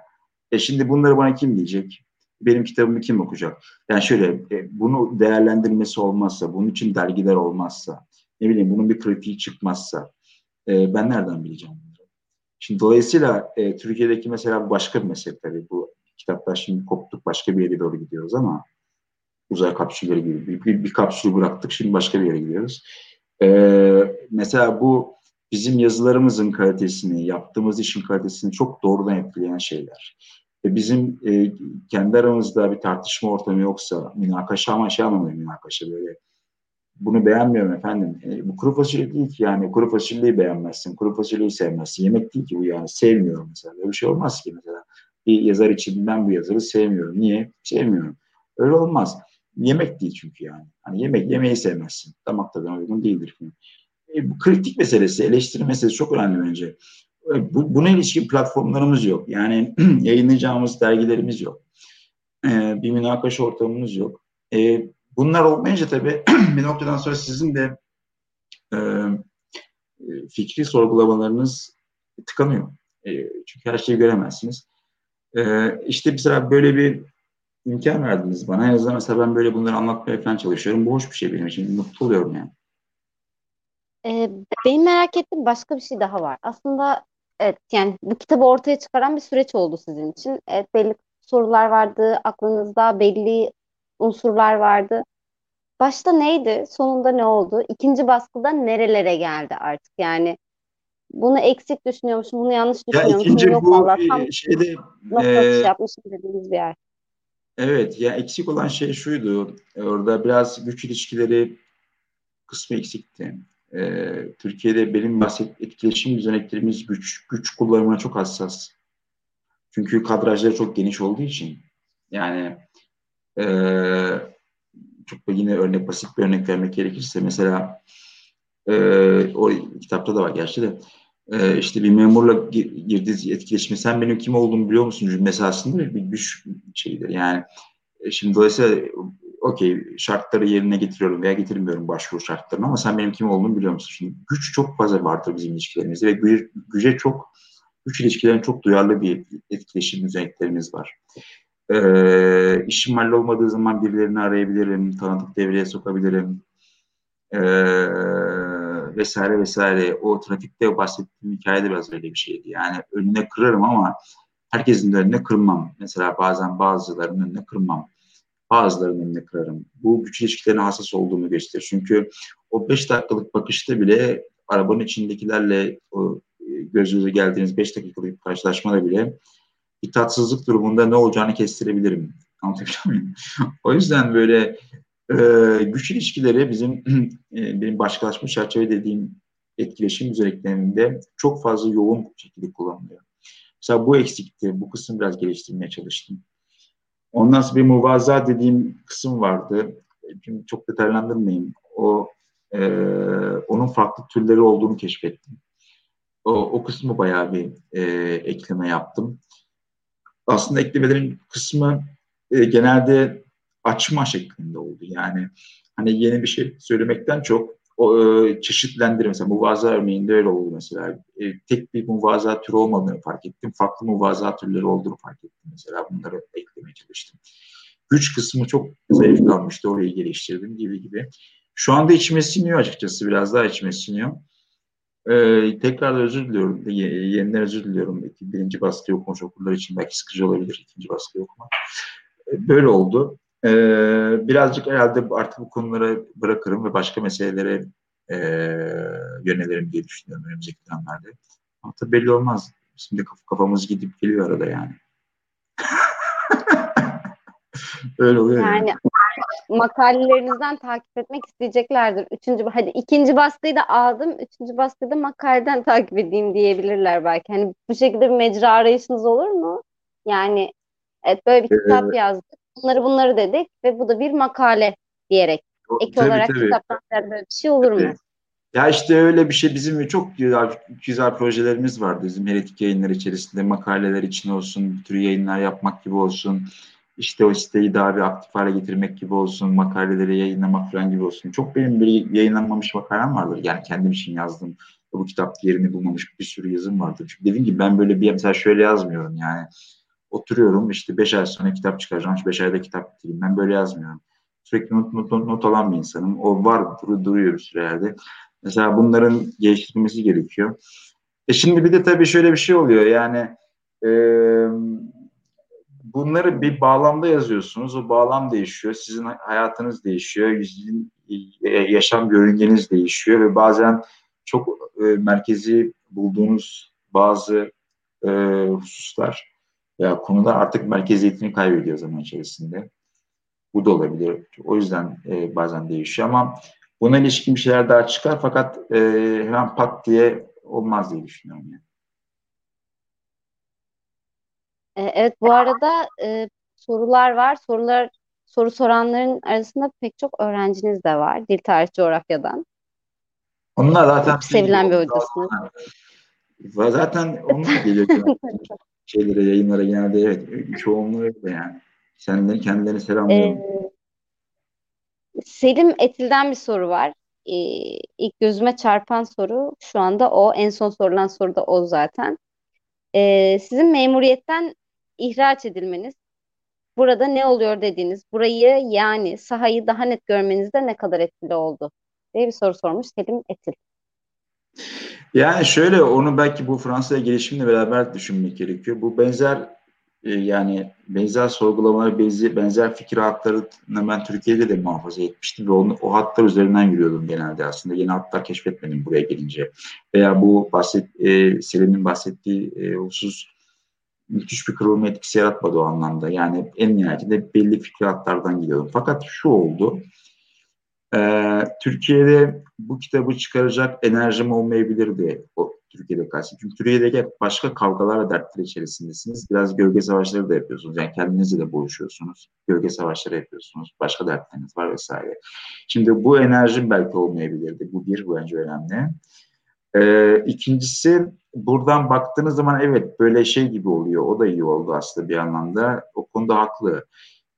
E şimdi bunları bana kim diyecek? Benim kitabımı kim okuyacak? Yani şöyle e, bunu değerlendirmesi olmazsa, bunun için dergiler olmazsa, ne bileyim bunun bir kritiği çıkmazsa e, ben nereden bileceğim? Şimdi dolayısıyla e, Türkiye'deki mesela başka bir mesele tabii bu kitaplar şimdi koptuk başka bir yere doğru gidiyoruz ama uzay kapsülleri gibi bir, bir, bir kapsülü bıraktık şimdi başka bir yere gidiyoruz. E, mesela bu bizim yazılarımızın kalitesini, yaptığımız işin kalitesini çok doğrudan etkileyen şeyler. Ve bizim e, kendi aramızda bir tartışma ortamı yoksa, münakaşa ama şey anlamıyor münakaşa böyle. Bunu beğenmiyorum efendim. E, bu kuru fasulye değil ki yani kuru fasulyeyi beğenmezsin, kuru fasulyeyi sevmezsin. Yemek değil ki bu yani sevmiyorum mesela. Böyle bir şey olmaz ki mesela. Bir yazar için ben bu yazarı sevmiyorum. Niye? Sevmiyorum. Öyle olmaz. Yemek değil çünkü yani. Hani yemek yemeği sevmezsin. Damak tadına uygun değildir. E, bu kritik meselesi, eleştiri meselesi çok önemli bence. E, bu, buna ilişkin platformlarımız yok. Yani yayınlayacağımız dergilerimiz yok. E, bir münakaşa ortamımız yok. E, bunlar olmayınca tabii bir noktadan sonra sizin de e, fikri sorgulamalarınız tıkanıyor. E, çünkü her şeyi göremezsiniz. E, işte mesela böyle bir imkan verdiniz bana. En azından mesela ben böyle bunları anlatmaya falan çalışıyorum. Bu hoş bir şey benim için. Mutlu oluyorum yani. Ee, benim merak ettiğim başka bir şey daha var. Aslında evet yani bu kitabı ortaya çıkaran bir süreç oldu sizin için. Evet belli sorular vardı, aklınızda belli unsurlar vardı. Başta neydi, sonunda ne oldu? İkinci baskıda nerelere geldi artık? Yani bunu eksik düşünüyormuşum, bunu yanlış Ya düşünüyormuşum. ikinci Yok bu valla tam e, şeyde nokta e, atışı yapmışım dediğiniz bir yer. evet ya eksik olan şey şuydu. Orada biraz güç ilişkileri kısmı eksikti. Ee, Türkiye'de benim bahset etkileşim düzeneklerimiz güç güç kullanımına çok hassas. Çünkü kadrajları çok geniş olduğu için. Yani e, çok da yine örnek basit bir örnek vermek gerekirse mesela e, o kitapta da var gerçi de e, işte bir memurla gi- girdiği etkileşimi sen benim kim olduğumu biliyor musun cümlesi aslında bir güç şeyidir. Yani e, şimdi dolayısıyla okey şartları yerine getiriyorum veya getirmiyorum başvuru şartlarını ama sen benim kim olduğumu biliyor musun? Şimdi güç çok fazla vardır bizim ilişkilerimizde ve güce, çok güç ilişkilerine çok duyarlı bir etkileşim özelliklerimiz var. Ee, işim hallolmadığı zaman birilerini arayabilirim, tanıdık devreye sokabilirim. Ee, vesaire vesaire. O trafikte bahsettiğim hikayede biraz öyle bir şeydi. Yani önüne kırarım ama herkesin de önüne kırmam. Mesela bazen bazılarının önüne kırmam. Bazılarının önüne kırarım. Bu güç ilişkilerine hassas olduğumu gösterir. Çünkü o 5 dakikalık bakışta bile arabanın içindekilerle o göz göze geldiğiniz 5 dakikalık karşılaşmada bile bir tatsızlık durumunda ne olacağını kestirebilirim. Anlatabiliyor muyum? o yüzden böyle e, güç ilişkileri bizim e, benim başkalaşma çerçeve dediğim etkileşim özelliklerinde çok fazla yoğun şekilde kullanılıyor. Mesela bu eksikti. Bu kısım biraz geliştirmeye çalıştım. Ondan sonra bir muvaza dediğim kısım vardı. Şimdi çok detaylandırmayayım. O e, onun farklı türleri olduğunu keşfettim. O, o kısmı bayağı bir e, ekleme yaptım. Aslında eklemelerin kısmı e, genelde açma şeklinde oldu. Yani hani yeni bir şey söylemekten çok o, e, çeşitlendirme. Mesela muvaza örneğinde öyle oldu mesela. E, tek bir muvaza türü olmadığını fark ettim. Farklı muvaza türleri olduğunu fark ettim mesela. Bunları eklemeye çalıştım. Güç kısmı çok zayıf kalmıştı. Orayı geliştirdim gibi gibi. Şu anda içime siniyor açıkçası. Biraz daha içime siniyor. Ee, tekrar özür diliyorum. Yeniden özür diliyorum. Birinci baskıyı okumuş okurlar için belki sıkıcı olabilir ikinci baskıyı okumak. Ee, böyle oldu. Ee, birazcık herhalde artık bu konuları bırakırım ve başka meselelere e, yönelirim diye düşünüyorum önümüzdeki dönemlerde. Ama tabii belli olmaz. Şimdi kaf kafamız gidip geliyor arada yani. Öyle oluyor yani. Makalelerinizden takip etmek isteyeceklerdir. Üçüncü, hadi ikinci baskıyı da aldım. Üçüncü baskıyı da makaleden takip edeyim diyebilirler belki. Hani bu şekilde bir mecra arayışınız olur mu? Yani evet böyle bir kitap yazdık. Bunları bunları dedik ve bu da bir makale diyerek. Ek Tabii, olarak tabii. kitaptan böyle bir şey olur mu? Evet. Ya işte öyle bir şey bizim çok güzel, güzel projelerimiz vardı. Bizim heretik yayınlar içerisinde makaleler için olsun, bir tür yayınlar yapmak gibi olsun. İşte o siteyi daha bir aktif hale getirmek gibi olsun, makaleleri yayınlamak falan gibi olsun. Çok benim bir yayınlanmamış makalem vardır. Yani kendim için yazdım. Bu kitap yerini bulmamış bir sürü yazım vardır. Çünkü dediğim gibi ben böyle bir mesela şöyle yazmıyorum yani. Oturuyorum işte beş ay sonra kitap çıkaracağım. Beş ayda kitap bitireyim. Ben böyle yazmıyorum. Sürekli not, not, not, alan bir insanım. O var dur, duruyor bir sürelerde. Mesela bunların geliştirilmesi gerekiyor. E şimdi bir de tabii şöyle bir şey oluyor yani e, bunları bir bağlamda yazıyorsunuz. O bağlam değişiyor. Sizin hayatınız değişiyor. Sizin e, yaşam görüngeniz değişiyor ve bazen çok e, merkezi bulduğunuz bazı e, hususlar veya konuda artık merkeziyetini kaybediyor zaman içerisinde. Bu da olabilir. O yüzden e, bazen değişiyor ama buna ilişkin bir şeyler daha çıkar fakat e, hemen pat diye olmaz diye düşünüyorum. Yani. Evet bu arada e, sorular var. Sorular soru soranların arasında pek çok öğrenciniz de var. Dil tarih coğrafyadan. Onlar zaten çok sevilen bir hocasınız. Zaten onlar geliyor şeylere, yayınlara genelde evet. Çoğunluğu öyle yani. Senden kendilerini selamlıyorum. Ee, Selim Etil'den bir soru var. Ee, ilk gözüme çarpan soru şu anda o. En son sorulan soru da o zaten. Ee, sizin memuriyetten ihraç edilmeniz, burada ne oluyor dediğiniz, burayı yani sahayı daha net görmenizde ne kadar etkili oldu? diye bir soru sormuş Selim Etil. Yani şöyle onu belki bu Fransa'ya gelişimle beraber düşünmek gerekiyor. Bu benzer e, yani benzer sorgulamaları, benzer, benzer fikir hatlarını ben Türkiye'de de muhafaza etmiştim ve onu, o hatlar üzerinden yürüyordum genelde aslında. Yeni hatlar keşfetmedim buraya gelince. Veya bu bahset, e, Selim'in bahsettiği e, husus müthiş bir kırılma etkisi yaratmadı o anlamda. Yani en nihayetinde belli fikir hatlardan. Fakat şu oldu. Ee, Türkiye'de bu kitabı çıkaracak enerjim olmayabilirdi o Türkiye'de karşı. Çünkü Türkiye'de başka kavgalar ve dertler içerisindesiniz. Biraz gölge savaşları da yapıyorsunuz. Yani kendinizle de boğuşuyorsunuz. Gölge savaşları yapıyorsunuz. Başka dertleriniz var vesaire. Şimdi bu enerjim belki olmayabilirdi. Bu bir, bu bence önemli. Ee, ikincisi buradan baktığınız zaman evet böyle şey gibi oluyor. O da iyi oldu aslında bir anlamda. O konuda haklı.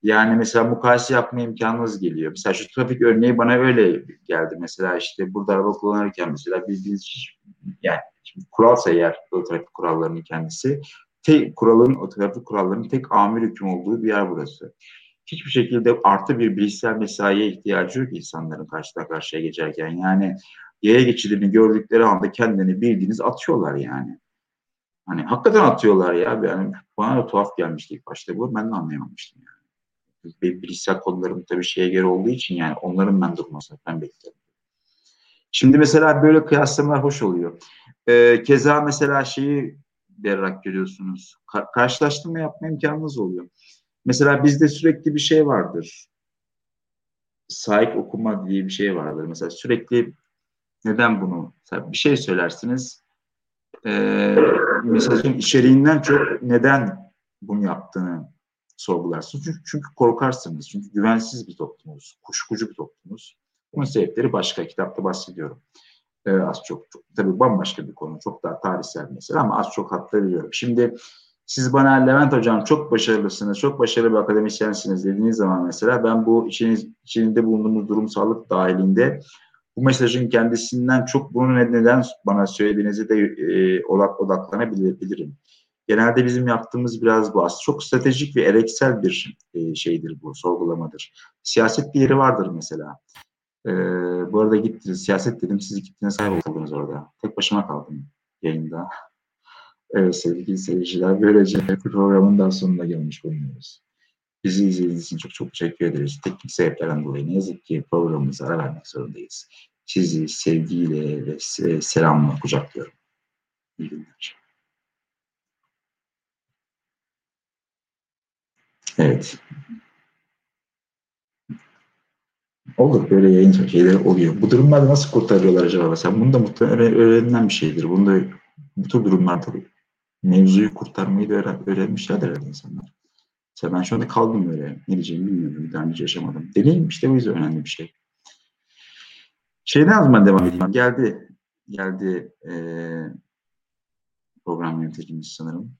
Yani mesela mukayese yapma imkanınız geliyor. Mesela şu trafik örneği bana öyle geldi. Mesela işte burada araba kullanırken mesela bildiğiniz yani şimdi kuralsa eğer o trafik kurallarının kendisi tek kuralın o trafik kurallarının tek amir hüküm olduğu bir yer burası. Hiçbir şekilde artı bir bilişsel mesaiye ihtiyacı yok insanların karşıdan karşıya geçerken. Yani yaya geçidini gördükleri anda kendini bildiğiniz atıyorlar yani. Hani hakikaten atıyorlar ya. Yani bana da tuhaf gelmişti ilk başta bu. Ben de anlayamamıştım yani bilgisayar konularım tabii şeye göre olduğu için yani onların ben durmasını ben beklerim. Şimdi mesela böyle kıyaslamalar hoş oluyor. Ee, keza mesela şeyi berrak görüyorsunuz. Ka- karşılaştırma yapma imkanınız oluyor. Mesela bizde sürekli bir şey vardır. Sahip okuma diye bir şey vardır. Mesela sürekli neden bunu? Mesela bir şey söylersiniz. E, mesajın içeriğinden çok neden bunu yaptığını sorgularsınız. Çünkü, çünkü korkarsınız. Çünkü güvensiz bir toplumuz, kuşkucu bir toplumuz. Bunun sebepleri başka. Kitapta bahsediyorum. Ee, az çok, çok tabii bambaşka bir konu. Çok daha tarihsel mesela ama az çok hatları biliyorum. Şimdi siz bana Levent Hocam çok başarılısınız, çok başarılı bir akademisyensiniz dediğiniz zaman mesela ben bu içiniz, içinde bulunduğumuz durumsallık dahilinde bu mesajın kendisinden çok bunu neden bana söylediğinizi de e, odaklanabilirim. Genelde bizim yaptığımız biraz bu. Aslında çok stratejik ve ereksel bir e, şeydir bu, sorgulamadır. Siyaset bir yeri vardır mesela. E, bu arada gittiniz, siyaset dedim, siz gittiniz kayboldunuz orada. Tek başıma kaldım yayında. Evet sevgili seyirciler, böylece programın daha sonuna gelmiş bulunuyoruz. Bizi izlediğiniz için çok çok teşekkür ederiz. Teknik sebeplerden dolayı ne yazık ki programımıza ara vermek zorundayız. Sizi sevgiyle ve selamla kucaklıyorum. İyi günler. Evet. Olur böyle yayın şeyleri oluyor. Bu durumlarda nasıl kurtarıyorlar acaba? Mesela bunu da muhtemelen öğrenilen bir şeydir. Bunda bu tür durumlarda mevzuyu kurtarmayı da öğren, öğrenmişlerdir insanlar. Mesela ben şu anda kaldım öyle. Ne diyeceğimi bilmiyorum. Bir daha önce yaşamadım. Deneyim işte bu yüzden önemli bir şey. Şeyden az devam edeyim. Geldi. Geldi ee, program yöneticimiz sanırım.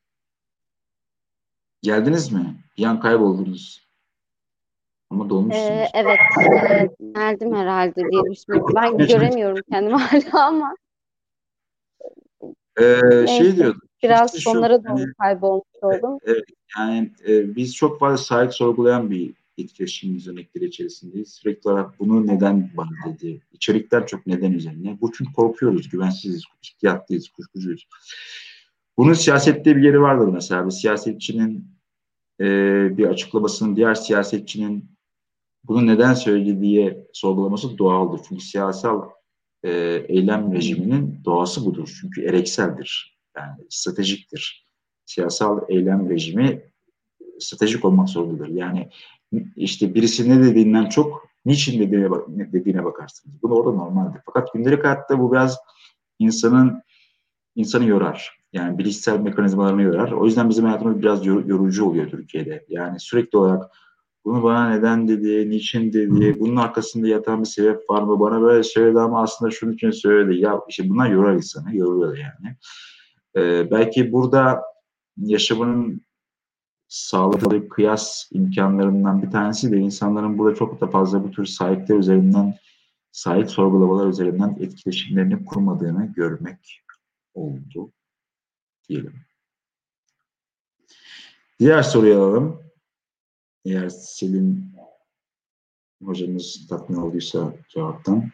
Geldiniz mi? Bir an kayboldunuz. Ama dolmuşsunuz. Ee, evet. evet. Geldim herhalde diye düşünüyorum. Ben göremiyorum kendimi hala ama. Ee, şey diyordum. Biraz sonlara doğru yani, kaybolmuş oldum. Evet. Yani e, biz çok fazla sahip sorgulayan bir etkileşim düzenekleri içerisindeyiz. Sürekli olarak bunu neden var dedi. İçerikler çok neden üzerine. Bu çünkü korkuyoruz, güvensiziz, ihtiyatlıyız, kuşkucuyuz. Bunun siyasette bir yeri vardır mesela. Bir siyasetçinin e, bir açıklamasının diğer siyasetçinin bunu neden söyledi diye sorgulaması doğaldır. Çünkü siyasal e, eylem rejiminin doğası budur. Çünkü erekseldir. Yani stratejiktir. Siyasal eylem rejimi stratejik olmak zorundadır. Yani işte birisi ne dediğinden çok niçin dediğine, dediğine bakarsınız. Bu da orada normaldir. Fakat gündelik hayatta bu biraz insanın insanı yorar. Yani bilişsel mekanizmalarını yorar. O yüzden bizim hayatımız biraz yorucu oluyor Türkiye'de. Yani sürekli olarak bunu bana neden dedi, niçin dedi, bunun arkasında yatan bir sebep var mı, bana böyle söyledi ama aslında şunun için söyledi. Ya işte bunlar yorar insanı, yoruyor yani. Ee, belki burada yaşamının sağladığı kıyas imkanlarından bir tanesi de insanların burada çok da fazla bu tür sahipler üzerinden, sahip sorgulamalar üzerinden etkileşimlerini kurmadığını görmek oldu diyelim. Diğer soruyu alalım. Eğer Selim hocamız tatmin olduysa cevaptan.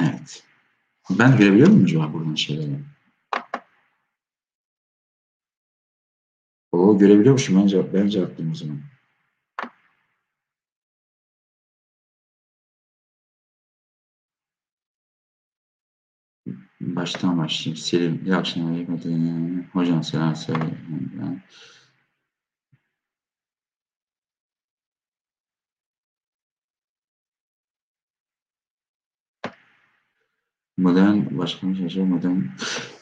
Evet. Ben görebiliyor muyum cevap buradan şeyleri? O görebiliyormuşum. Ben, cevap, ben cevaplayayım o zaman. Baştan başlayayım. Selim, iyi akşamlar. Hocam selam söyle. Modern başka bir şey modern.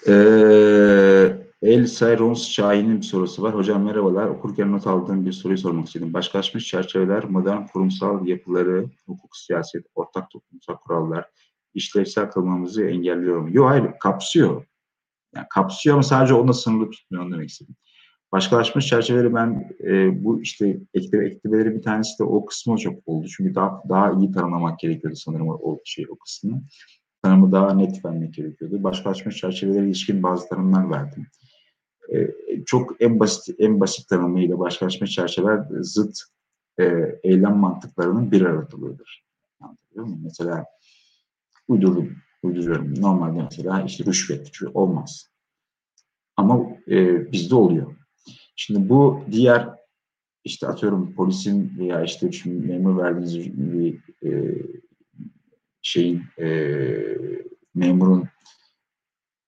Ee, El Sayrons Şahin'in bir sorusu var. Hocam merhabalar. Okurken not aldığım bir soruyu sormak istedim. Başkalaşmış çerçeveler, modern kurumsal yapıları, hukuk, siyaset, ortak toplumsal kurallar, işlevsel kılmamızı engelliyor mu? Yok hayır, kapsıyor. Yani kapsıyor ama sadece onunla sınırlı tutmuyor, onu demek istedim. Başkalaşmış çerçeveleri ben e, bu işte ekleme, eklemeleri bir tanesi de o kısmı çok oldu. Çünkü daha daha iyi tanımlamak gerekiyordu sanırım o, o şey o kısmı. Tanımı daha net vermek gerekiyordu. Başkalaşmış çerçevelere ilişkin bazı tanımlar verdim. E, çok en basit en basit tanımıyla başkalaşmış çerçeveler zıt e, eylem mantıklarının bir aratılığıdır. Muyum? Mesela uydurdum, uyduruyorum. Normalde mesela işte rüşvet olmaz. Ama e, bizde oluyor. Şimdi bu diğer işte atıyorum polisin veya işte memur verdiğiniz bir e, şeyin e, memurun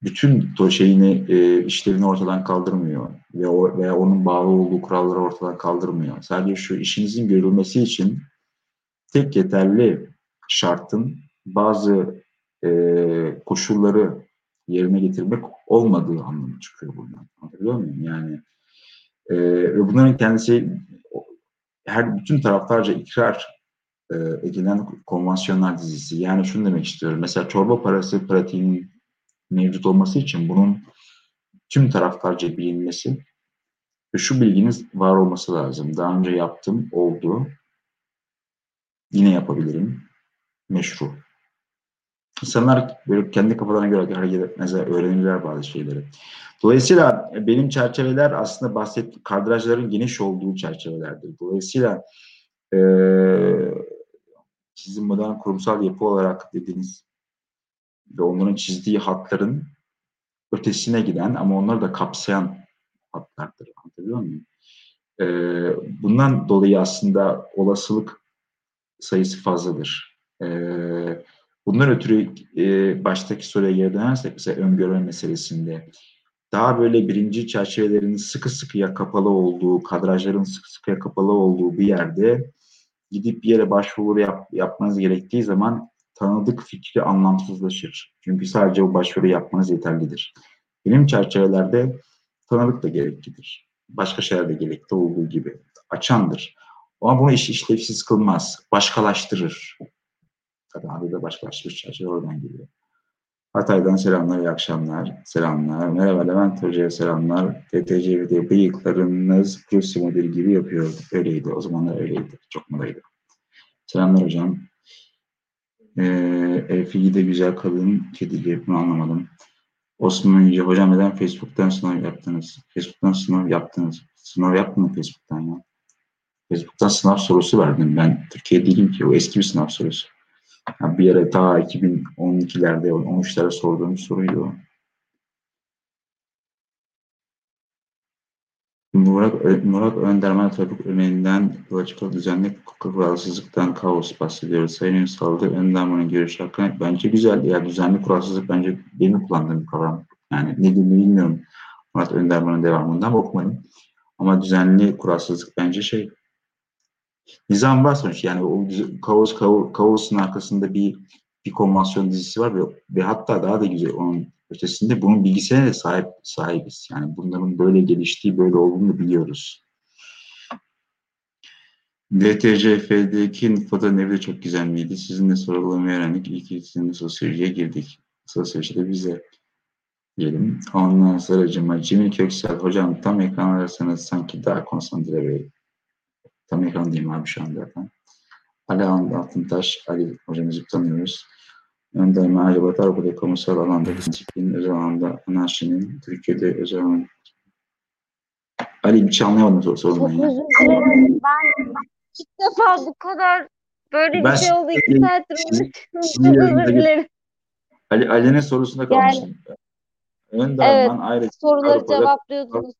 bütün şeyini e, işlerini ortadan kaldırmıyor ve o, veya onun bağlı olduğu kuralları ortadan kaldırmıyor. Sadece şu işinizin görülmesi için tek yeterli şartın bazı e, koşulları yerine getirmek olmadığı anlamı çıkıyor buradan. Anlatabiliyor muyum? Yani e, bunların kendisi her bütün taraflarca ikrar e, edilen konvansiyonel dizisi. Yani şunu demek istiyorum. Mesela çorba parası pratiğinin mevcut olması için bunun tüm taraflarca bilinmesi ve şu bilginiz var olması lazım. Daha önce yaptım, oldu. Yine yapabilirim. Meşru. İnsanlar böyle kendi kafalarına göre hareket etmezler, öğrenirler bazı şeyleri. Dolayısıyla benim çerçeveler aslında bahsettiğim kadrajların geniş olduğu çerçevelerdir. Dolayısıyla e, sizin modern kurumsal yapı olarak dediğiniz ve onların çizdiği hatların ötesine giden ama onları da kapsayan hatlardır. Anlatabiliyor muyum? E, bundan dolayı aslında olasılık sayısı fazladır. E, bundan ötürü e, baştaki soruya geri dönersek mesela öngörme meselesinde daha böyle birinci çerçevelerin sıkı sıkıya kapalı olduğu, kadrajların sıkı sıkıya kapalı olduğu bir yerde gidip bir yere başvuru yap, yapmanız gerektiği zaman tanıdık fikri anlamsızlaşır. Çünkü sadece o başvuru yapmanız yeterlidir. Bilim çerçevelerde tanıdık da gereklidir. Başka şeyler de gerekli olduğu gibi. Açandır. Ama bunu iş işlevsiz kılmaz. Başkalaştırır. Tabii adı da başkalaştırır çerçeve oradan geliyor. Hatay'dan selamlar, iyi akşamlar. Selamlar. Merhaba Levent Hoca'ya selamlar. TTC'de bıyıklarınız Rusya modeli gibi yapıyor. Öyleydi. O zamanlar öyleydi. Çok modaydı. Selamlar hocam. Ee, Elfi'yi de güzel kadın kedili. Bunu anlamadım. Osman Yüce, hocam neden Facebook'tan sınav yaptınız? Facebook'tan sınav yaptınız. Sınav yaptım Facebook'tan ya. Facebook'tan sınav sorusu verdim. Ben Türkiye değilim ki. O eski bir sınav sorusu. Yani bir yere daha 2012'lerde, 13'lerde sorduğum soruydu. Murat, Murat Önderman örneğinden yola çıkan düzenli kuralsızlıktan kaos bahsediyoruz. Sayın Ünsal'da Önderman'ın görüşü hakkında bence güzel. Ya düzenli kuralsızlık bence benim kullandığım bir kavram. Yani ne bilmiyorum. Murat Önderman'ın devamından okumadım. Ama düzenli kuralsızlık bence şey nizam var sonuç yani o kaos, kaos kaosun arkasında bir bir konvansiyon dizisi var ve, ve hatta daha da güzel onun ötesinde bunun bilgisine de sahip sahibiz. Yani bunların böyle geliştiği, böyle olduğunu biliyoruz. DTCF'deki foto evi de çok güzel miydi? Sizinle sorulamayı öğrendik. İlk sizinle sosyolojiye girdik. Sosyolojide bize diyelim. Ondan sonra Cemil Köksal. Hocam tam ekran ararsanız sanki daha konsantre tam ekran diyeyim abi şu anda zaten. Ali Altıntaş, Ali hocamızı tanıyoruz. Önder acaba Avrupa'da kamusal alanda disiplin, özel alanda anarşinin, Türkiye'de özel alanda Ali bir şey anlayamadım sor sorunu ya. Ben ilk defa bu kadar böyle ben bir şey oldu. iki saattir Çok özür dilerim. Ali, Ali'nin sorusunda kalmıştım. Yani, Önder evet, ayrı soruları Avrupa'da, cevaplıyordunuz.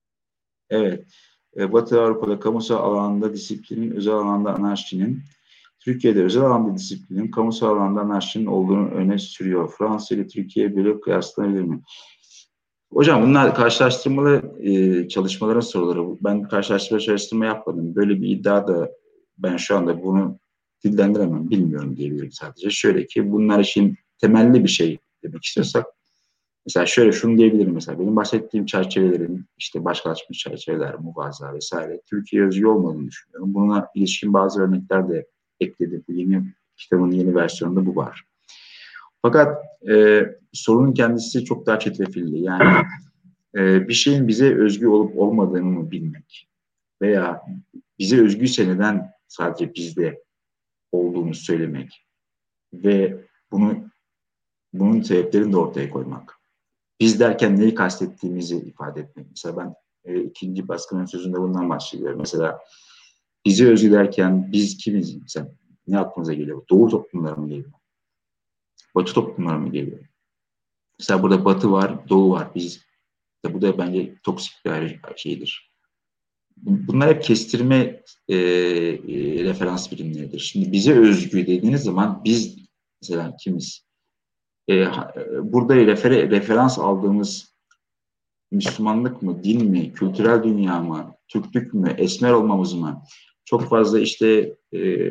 Evet. E, Batı Avrupa'da kamusal alanda disiplinin, özel alanda anarşinin, Türkiye'de özel alanda disiplinin, kamusal alanda anarşinin olduğunu öne sürüyor. Fransa ile Türkiye böyle kıyaslanabilir mi? Hocam bunlar karşılaştırmalı e, çalışmaların soruları. Ben karşılaştırma çalıştırma yapmadım. Böyle bir iddia da ben şu anda bunu dillendiremem, bilmiyorum diyebilirim sadece. Şöyle ki bunlar için temelli bir şey demek istiyorsak Mesela şöyle şunu diyebilirim mesela benim bahsettiğim çerçevelerin işte başkalaşmış çerçeveler, muvaza vesaire Türkiye özgü olmadığını düşünüyorum. Buna ilişkin bazı örnekler de ekledim. Bu yeni kitabın yeni versiyonunda bu var. Fakat e, sorunun kendisi çok daha çetrefilli. Yani e, bir şeyin bize özgü olup olmadığını mı bilmek veya bize özgüyse neden sadece bizde olduğunu söylemek ve bunu bunun sebeplerini de ortaya koymak. Biz derken neyi kastettiğimizi ifade etmek. Mesela ben e, ikinci baskının sözünde bundan başlıyorum. Mesela bizi özgü derken biz kimiz? Mesela ne aklımıza geliyor? Doğu toplumları mı geliyor? Batı toplumları mı geliyor? Mesela burada batı var, doğu var. Biz de bu da bence toksik bir şeydir. Bunlar hep kestirme e, e, referans birimleridir. Şimdi bize özgü dediğiniz zaman biz mesela kimiz? E, burada refer referans aldığımız Müslümanlık mı, din mi, kültürel dünya mı, Türklük mü, esmer olmamız mı? Çok fazla işte e,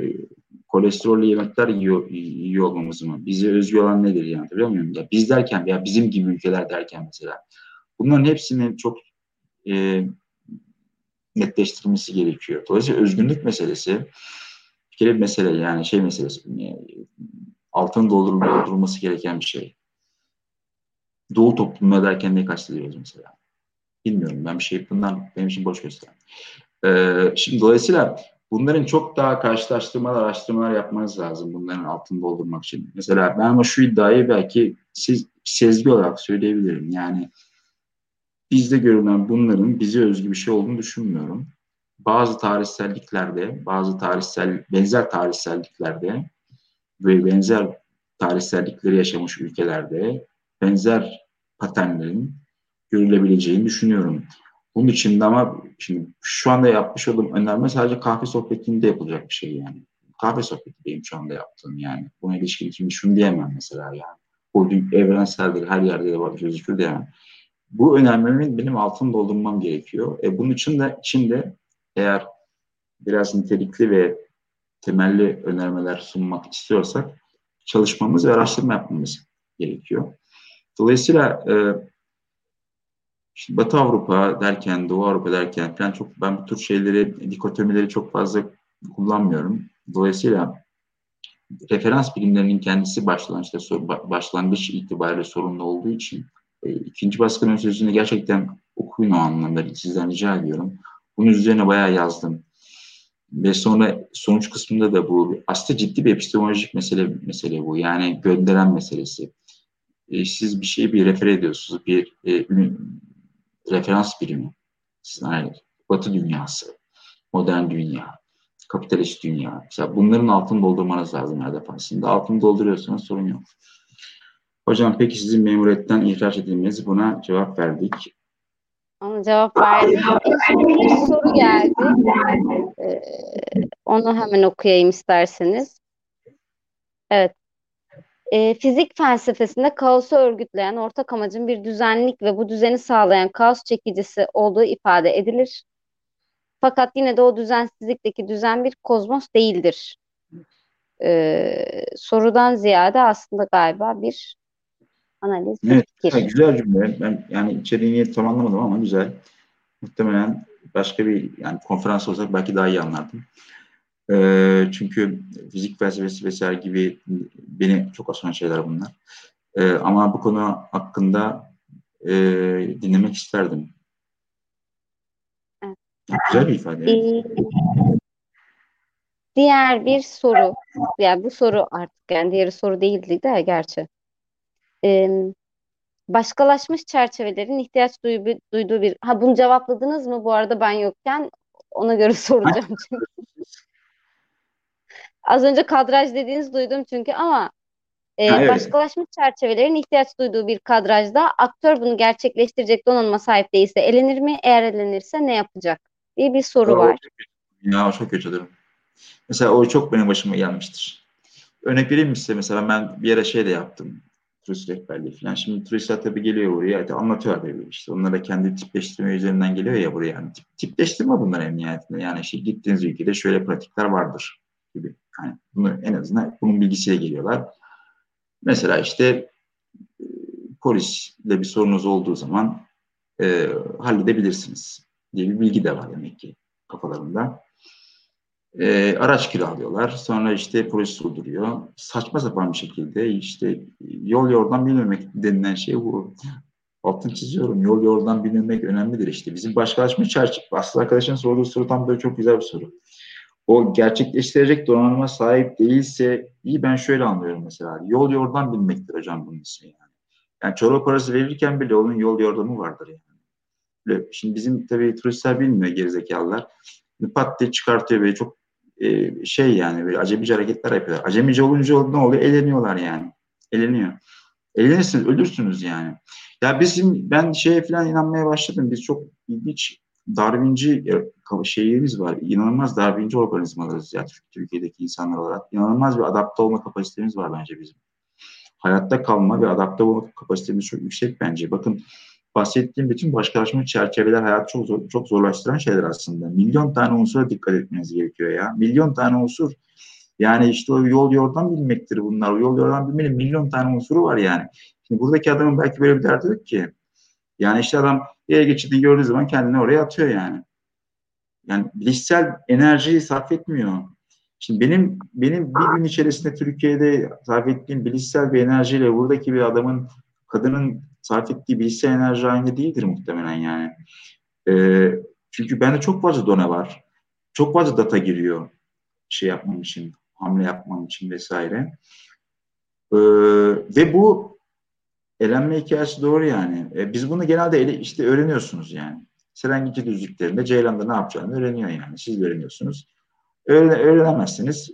kolesterollü yemekler yiyor, yiyor olmamız mı? Bize özgü olan nedir yani biliyor muyum? Ya biz derken ya bizim gibi ülkeler derken mesela. Bunların hepsinin çok e, netleştirilmesi gerekiyor. Dolayısıyla özgünlük meselesi bir kere bir mesele yani şey meselesi altın doldurulması gereken bir şey. Doğu toplumu derken ne kastediyoruz mesela? Bilmiyorum ben bir şey bundan benim için boş gösteren. Ee, şimdi dolayısıyla bunların çok daha karşılaştırmalar, araştırmalar yapmanız lazım bunların altını doldurmak için. Mesela ben ama şu iddiayı belki siz sezgi olarak söyleyebilirim. Yani bizde görülen bunların bize özgü bir şey olduğunu düşünmüyorum. Bazı tarihselliklerde, bazı tarihsel benzer tarihselliklerde ve benzer tarihsellikleri yaşamış ülkelerde benzer paternlerin görülebileceğini düşünüyorum. Bunun için de ama şimdi şu anda yapmış olduğum önerme sadece kahve sohbetinde yapılacak bir şey yani. Kahve sohbeti benim şu anda yaptığım yani. Buna ilişkin şimdi şunu diyemem mesela yani. Bu evrenseldir, her yerde de var gözükür diyemem. Bu önermemin benim altını doldurmam gerekiyor. E bunun için de, için de eğer biraz nitelikli ve temelli önermeler sunmak istiyorsak çalışmamız ve araştırma yapmamız gerekiyor. Dolayısıyla e, işte Batı Avrupa derken, Doğu Avrupa derken falan çok ben bu tür şeyleri, dikotomileri çok fazla kullanmıyorum. Dolayısıyla referans bilimlerinin kendisi başlangıçta başlangıç itibariyle sorunlu olduğu için e, ikinci baskının sözünü gerçekten okuyun o anlamda sizden rica ediyorum. Bunun üzerine bayağı yazdım. Ve sonra sonuç kısmında da bu aslında ciddi bir epistemolojik mesele mesele bu. Yani gönderen meselesi. e, siz bir şeyi bir refer ediyorsunuz. Bir e, referans birimi. Yani Batı dünyası, modern dünya, kapitalist dünya. Mesela bunların altını doldurmanız lazım her defasında. Altını dolduruyorsanız sorun yok. Hocam peki sizin memuriyetten ihraç edilmeniz buna cevap verdik. Ona cevap verdik. Şimdi bir soru geldi. Ee, onu hemen okuyayım isterseniz. Evet. Ee, fizik felsefesinde kaosu örgütleyen ortak amacın bir düzenlik ve bu düzeni sağlayan kaos çekicisi olduğu ifade edilir. Fakat yine de o düzensizlikteki düzen bir kozmos değildir. Ee, sorudan ziyade aslında galiba bir analiz, bir Evet, fikir. güzel cümle. Ben yani içeriğini tam anlamadım ama güzel. Muhtemelen başka bir yani konferans olsak belki daha iyi anlardım. Ee, çünkü fizik felsefesi vesaire gibi beni çok aşan şeyler bunlar. Ee, ama bu konu hakkında e, dinlemek isterdim. Evet. Güzel bir ifade. Ee, diğer bir soru. Yani bu soru artık yani diğeri soru değildi de gerçi. Ee, başkalaşmış çerçevelerin ihtiyaç duyduğu, duyduğu bir... Ha bunu cevapladınız mı bu arada ben yokken? Ona göre soracağım çünkü. Az önce kadraj dediğiniz duydum çünkü ama e, Ha, evet. başkalaşmış çerçevelerin ihtiyaç duyduğu bir kadrajda aktör bunu gerçekleştirecek donanıma sahip değilse elenir mi? Eğer elenirse ne yapacak? diye bir soru O- var. Ya çok kötü durum. Mesela o çok benim başıma gelmiştir. Örnek vereyim mi size mesela ben bir yere şey de yaptım. Turist rehberliği falan. Şimdi turistler tabii geliyor buraya hadi anlatıyorlar tabii işte. Onlara kendi tipleştirme üzerinden geliyor ya buraya. Yani tip, tipleştirme bunlar en nihayetinde. Yani işte gittiğiniz ülkede şöyle pratikler vardır gibi. Yani bunu en azından bunun bilgisiyle geliyorlar. Mesela işte e, polisle bir sorunuz olduğu zaman e, halledebilirsiniz diye bir bilgi de var demek ki kafalarında. E, araç kiralıyorlar. Sonra işte polis durduruyor. Saçma sapan bir şekilde işte yol yordan bilmemek denilen şey bu. Altını çiziyorum. Yol yordan bilmemek önemlidir işte. Bizim başkalaşmış çerçeve. Aslı arkadaşın sorduğu soru tam böyle çok güzel bir soru. O gerçekleştirecek donanıma sahip değilse iyi ben şöyle anlıyorum mesela. Yol yordan bilmektir hocam bunun ismi yani. Yani çorba parası verirken bile onun yol yordamı vardır yani. Böyle, şimdi bizim tabii turistler bilmiyor gerizekalılar. Pat diye çıkartıyor böyle çok e, şey yani böyle acemice hareketler yapıyorlar. Acemice olunca ne oluyor? Eleniyorlar yani. Eleniyor. Elenirsiniz, ölürsünüz yani. Ya bizim ben şeye falan inanmaya başladım. Biz çok ilginç Darwinci şeyimiz var. İnanılmaz Darwinci organizmalarız ya Türkiye'deki insanlar olarak. İnanılmaz bir adapte olma kapasitemiz var bence bizim. Hayatta kalma ve adapte olma kapasitemiz çok yüksek bence. Bakın bahsettiğim bütün başkalaşma çerçeveler hayatı çok zor, çok zorlaştıran şeyler aslında. Milyon tane unsura dikkat etmeniz gerekiyor ya. Milyon tane unsur. Yani işte o yol yordan bilmektir bunlar. O yol yordan bilmenin milyon tane unsuru var yani. Şimdi buradaki adamın belki böyle bir derdi yok ki. Yani işte adam yere geçidi gördüğü zaman kendini oraya atıyor yani. Yani bilişsel enerjiyi sarf etmiyor. Şimdi benim benim bir gün içerisinde Türkiye'de sarf ettiğim bilişsel bir enerjiyle buradaki bir adamın kadının sarf ettiği bilişsel enerji aynı değildir muhtemelen yani. Ee, çünkü bende çok fazla done var. Çok fazla data giriyor şey yapmam için, hamle yapmam için vesaire. Ee, ve bu elenme hikayesi doğru yani. Ee, biz bunu genelde ele, işte öğreniyorsunuz yani. Serengeti düzlüklerinde Ceylan'da ne yapacağını öğreniyor yani. Siz öğreniyorsunuz. Öğren öğrenemezsiniz.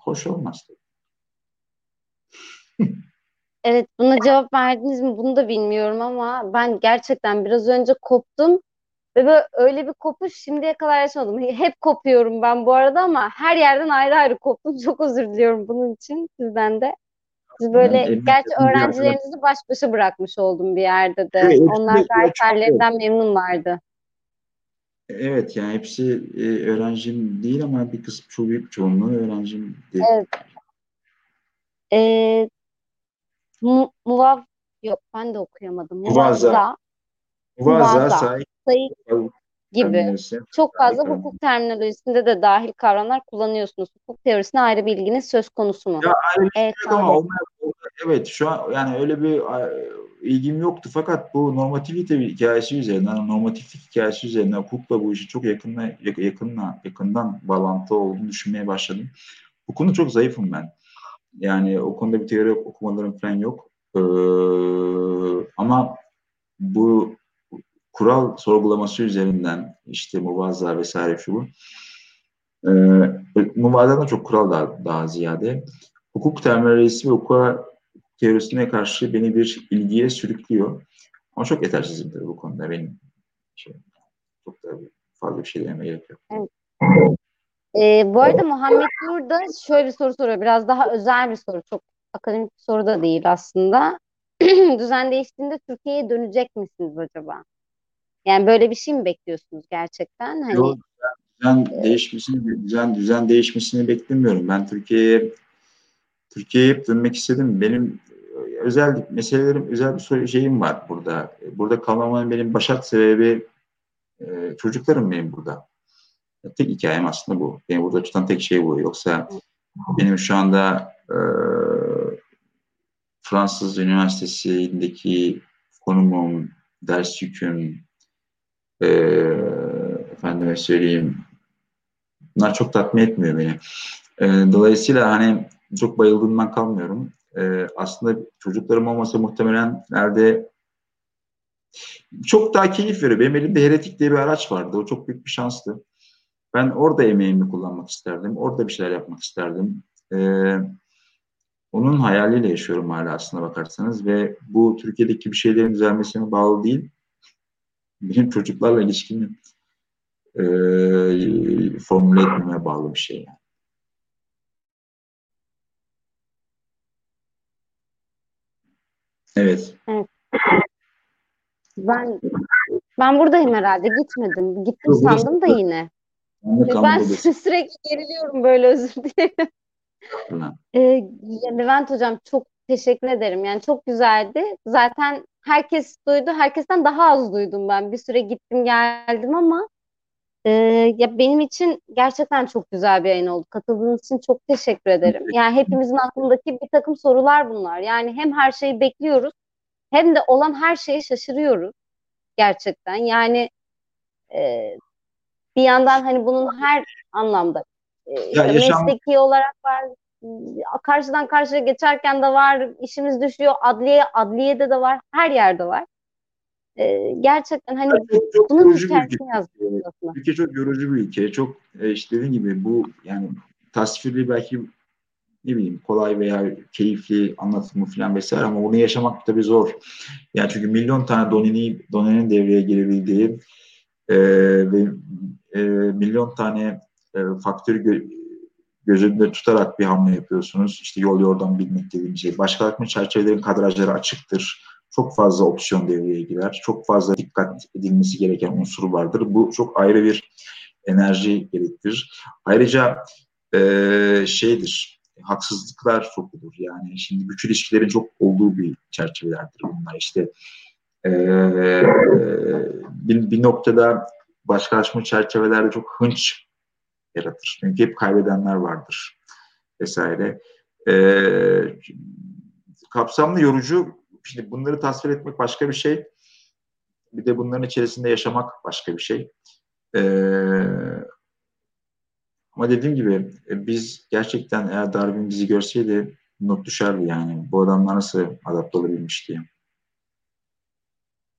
Hoş olmaz. Evet, buna cevap verdiniz mi bunu da bilmiyorum ama ben gerçekten biraz önce koptum ve böyle öyle bir kopuş şimdiye kadar yaşamadım. Hep kopuyorum ben bu arada ama her yerden ayrı ayrı koptum. Çok özür diliyorum bunun için sizden de. Siz böyle Yani, gerçi öğrencilerinizi baş başa bırakmış oldum bir yerde de. Evet, Onlar hallerinden memnunlardı. Evet yani hepsi e, öğrencim değil ama bir kısmı çok büyük çoğunluğu öğrencim değil. Evet. Ee, mu, muvav yok ben de okuyamadım. Muvazza sahip sayı gibi terminolojisi. çok fazla Harika. hukuk terminolojisinde de dahil kavramlar kullanıyorsunuz. Hukuk teorisine ayrı bir ilginiz söz konusu mu? Ya ayrı Evet, şey ama onlar, evet şu an yani öyle bir ilgim yoktu fakat bu normativite hikayesi üzerinden, normatiflik hikayesi üzerinden hukukla bu işi çok yakınla, yakınla, yakından bağlantı olduğunu düşünmeye başladım. Konu çok zayıfım ben. Yani o konuda bir teori okumalarım falan yok. Ee, ama bu kural sorgulaması üzerinden işte muvazza vesaire şu bu. Ee, Muvaza'da çok kural daha, daha ziyade. Hukuk terminolojisi ve hukuk teorisine karşı beni bir ilgiye sürüklüyor. Ama çok yetersizim bu konuda. Benim şey, çok da fazla bir şey demeye gerek yok. Evet. Ee, bu arada Muhammed Nur da şöyle bir soru soruyor. Biraz daha özel bir soru. Çok akademik bir soru da değil aslında. Düzen değiştiğinde Türkiye'ye dönecek misiniz acaba? Yani böyle bir şey mi bekliyorsunuz gerçekten? Hani Yok, düzen değişmesini, düzen, düzen değişmesini beklemiyorum. Ben Türkiye'ye Türkiye'ye hep dönmek istedim. Benim özel meselelerim, özel bir soru şeyim var burada. Burada kalmamın benim başat sebebi e, çocuklarım benim burada. Tek hikayem aslında bu. Beni burada tutan tek şey bu. Yoksa benim şu anda e, Fransız Üniversitesi'ndeki konumum, ders yüküm, e, efendime söyleyeyim, bunlar çok tatmin etmiyor beni. E, dolayısıyla hani çok bayıldığımdan kalmıyorum. E, aslında çocuklarım olmasa muhtemelen nerede çok daha keyif veriyor. Benim elimde Heretik diye bir araç vardı. O çok büyük bir şanstı. Ben orada emeğimi kullanmak isterdim. Orada bir şeyler yapmak isterdim. Ee, onun hayaliyle yaşıyorum hala aslına bakarsanız ve bu Türkiye'deki bir şeylerin düzelmesine bağlı değil. Benim çocuklarla ilişkimi e, formüle etmeme bağlı bir şey yani. Evet. Evet. Ben ben buradayım herhalde. Gitmedim. Gittim sandım da yine. Anlık Ben anlık sürekli geriliyorum böyle özür dilerim. Ee, Levent hocam çok teşekkür ederim. Yani çok güzeldi. Zaten herkes duydu. Herkesten daha az duydum ben. Bir süre gittim geldim ama e, ya benim için gerçekten çok güzel bir yayın oldu. Katıldığınız için çok teşekkür ederim. Yani hepimizin aklındaki bir takım sorular bunlar. Yani hem her şeyi bekliyoruz hem de olan her şeye şaşırıyoruz gerçekten. Yani e, bir yandan hani bunun her anlamda e, işte yaşam- mesleki olarak var, karşıdan karşıya geçerken de var, işimiz düşüyor, adliye, adliyede de var, her yerde var. E, gerçekten hani Çok, çok bunun hikayesini yazdım aslında. Ülke çok yorucu bir ülke. Çok e, işte dediğim gibi bu yani tasvirli belki ne bileyim kolay veya keyifli anlatımı falan vesaire ama bunu yaşamak tabii zor. Yani çünkü milyon tane donini, donenin devreye girebildiği e, ve e, milyon tane e, faktörü gö- göz önünde tutarak bir hamle yapıyorsunuz. İşte yol yordan bilmek dediğim şey. Başkalarının çerçevelerin kadrajları açıktır. Çok fazla opsiyon devreye girer. Çok fazla dikkat edilmesi gereken unsur vardır. Bu çok ayrı bir enerji gerektirir. Ayrıca e, şeydir, haksızlıklar çok olur. Yani şimdi güç ilişkilerin çok olduğu bir çerçevelerdir bunlar. İşte e, bir, bir noktada başkalaşma çerçevelerde çok hınç yaratır. Çünkü hep kaybedenler vardır vesaire. E, kapsamlı yorucu, şimdi bunları tasvir etmek başka bir şey. Bir de bunların içerisinde yaşamak başka bir şey. E, ama dediğim gibi e, biz gerçekten eğer Darwin bizi görseydi not düşerdi yani. Bu adamlar nasıl adapte olabilmiş diye.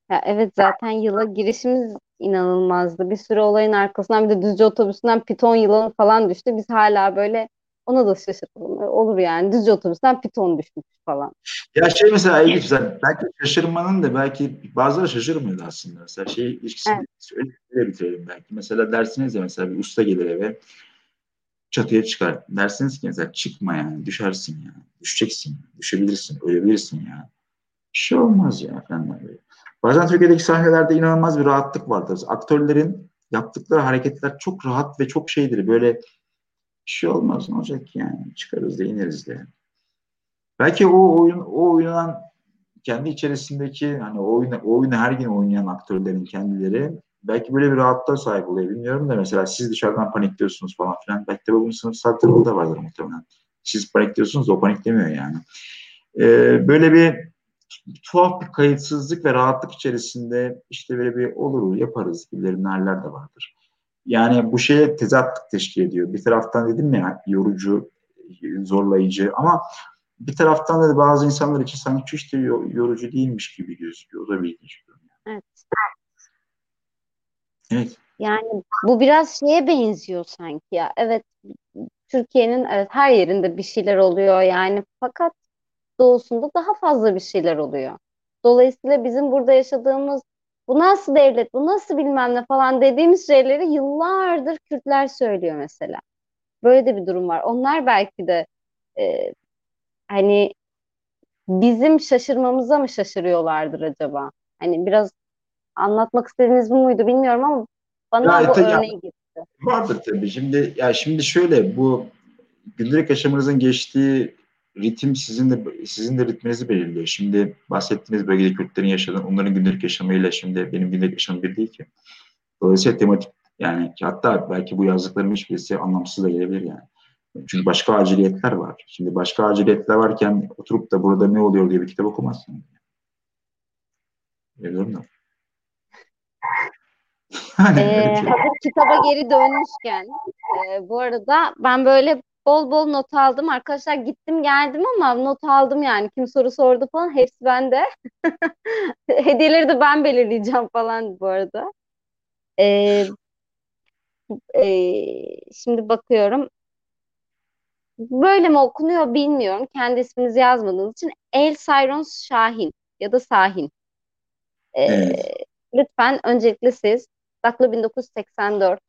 Ya evet zaten yıla girişimiz inanılmazdı. Bir sürü olayın arkasından bir de Düzce otobüsünden piton yılanı falan düştü. Biz hala böyle ona da şaşırtalım. Olur yani Düzce otobüsünden piton düşmüş falan. Ya şey mesela ilginç belki şaşırmanın da belki bazıları şaşırmıyordu aslında. Mesela şey ilişkisini Evet. öyle bitirelim belki. Mesela dersiniz ya mesela bir usta gelir eve çatıya çıkar. Dersiniz ki mesela çıkma yani düşersin yani. Düşeceksin. Düşebilirsin. Ölebilirsin yani. Bir şey olmaz ya falan böyle. Bazen Türkiye'deki sahnelerde inanılmaz bir rahatlık vardır. Aktörlerin yaptıkları hareketler çok rahat ve çok şeydir. Böyle bir şey olmaz ne olacak yani. Çıkarız da ineriz de. Belki o oyun o oynanan kendi içerisindeki hani o oyunu, o oyunu her gün oynayan aktörlerin kendileri belki böyle bir rahatlığa sahip oluyor bilmiyorum da mesela siz dışarıdan panikliyorsunuz falan filan belki de bunun sınıfsal tarafı da vardır muhtemelen. Siz panikliyorsunuz o paniklemiyor yani. Ee, böyle bir tuhaf bir kayıtsızlık ve rahatlık içerisinde işte böyle bir olur yaparız haller de vardır. Yani bu şeye tezatlık teşkil ediyor. Bir taraftan dedim ya yorucu, zorlayıcı ama bir taraftan da bazı insanlar için sanki hiç de yorucu değilmiş gibi gözüküyor. O da bir ilginç. Evet. Evet. Yani bu biraz şeye benziyor sanki ya. Evet Türkiye'nin evet her yerinde bir şeyler oluyor yani fakat doğusunda daha fazla bir şeyler oluyor. Dolayısıyla bizim burada yaşadığımız bu nasıl devlet, bu nasıl bilmem ne falan dediğimiz şeyleri yıllardır Kürtler söylüyor mesela. Böyle de bir durum var. Onlar belki de e, hani bizim şaşırmamıza mı şaşırıyorlardır acaba? Hani biraz anlatmak istediğiniz bu muydu bilmiyorum ama bana ya, bu tabii, örneği gitti. Vardır tabii. Şimdi ya şimdi şöyle bu gündelik yaşamınızın geçtiği ritim sizin de sizin de ritminizi belirliyor. Şimdi bahsettiğiniz bölgede Kürtlerin yaşadığı, onların gündelik yaşamıyla şimdi benim gündelik yaşamım bir değil ki. Dolayısıyla tematik yani hatta belki bu yazdıklarım hiçbirisi anlamsız da gelebilir yani. Çünkü başka aciliyetler var. Şimdi başka aciliyetler varken oturup da burada ne oluyor diye bir kitap okumazsın. Biliyorum da. ee, hazır kitaba geri dönmüşken e, bu arada ben böyle bol bol not aldım. Arkadaşlar gittim geldim ama not aldım yani. Kim soru sordu falan hepsi bende. Hediyeleri de ben belirleyeceğim falan bu arada. Ee, e, şimdi bakıyorum. Böyle mi okunuyor bilmiyorum. Kendi isminizi yazmadığınız için El Sayrons Şahin ya da Sahin. Ee, Evet. Lütfen öncelikle siz Daklo 1984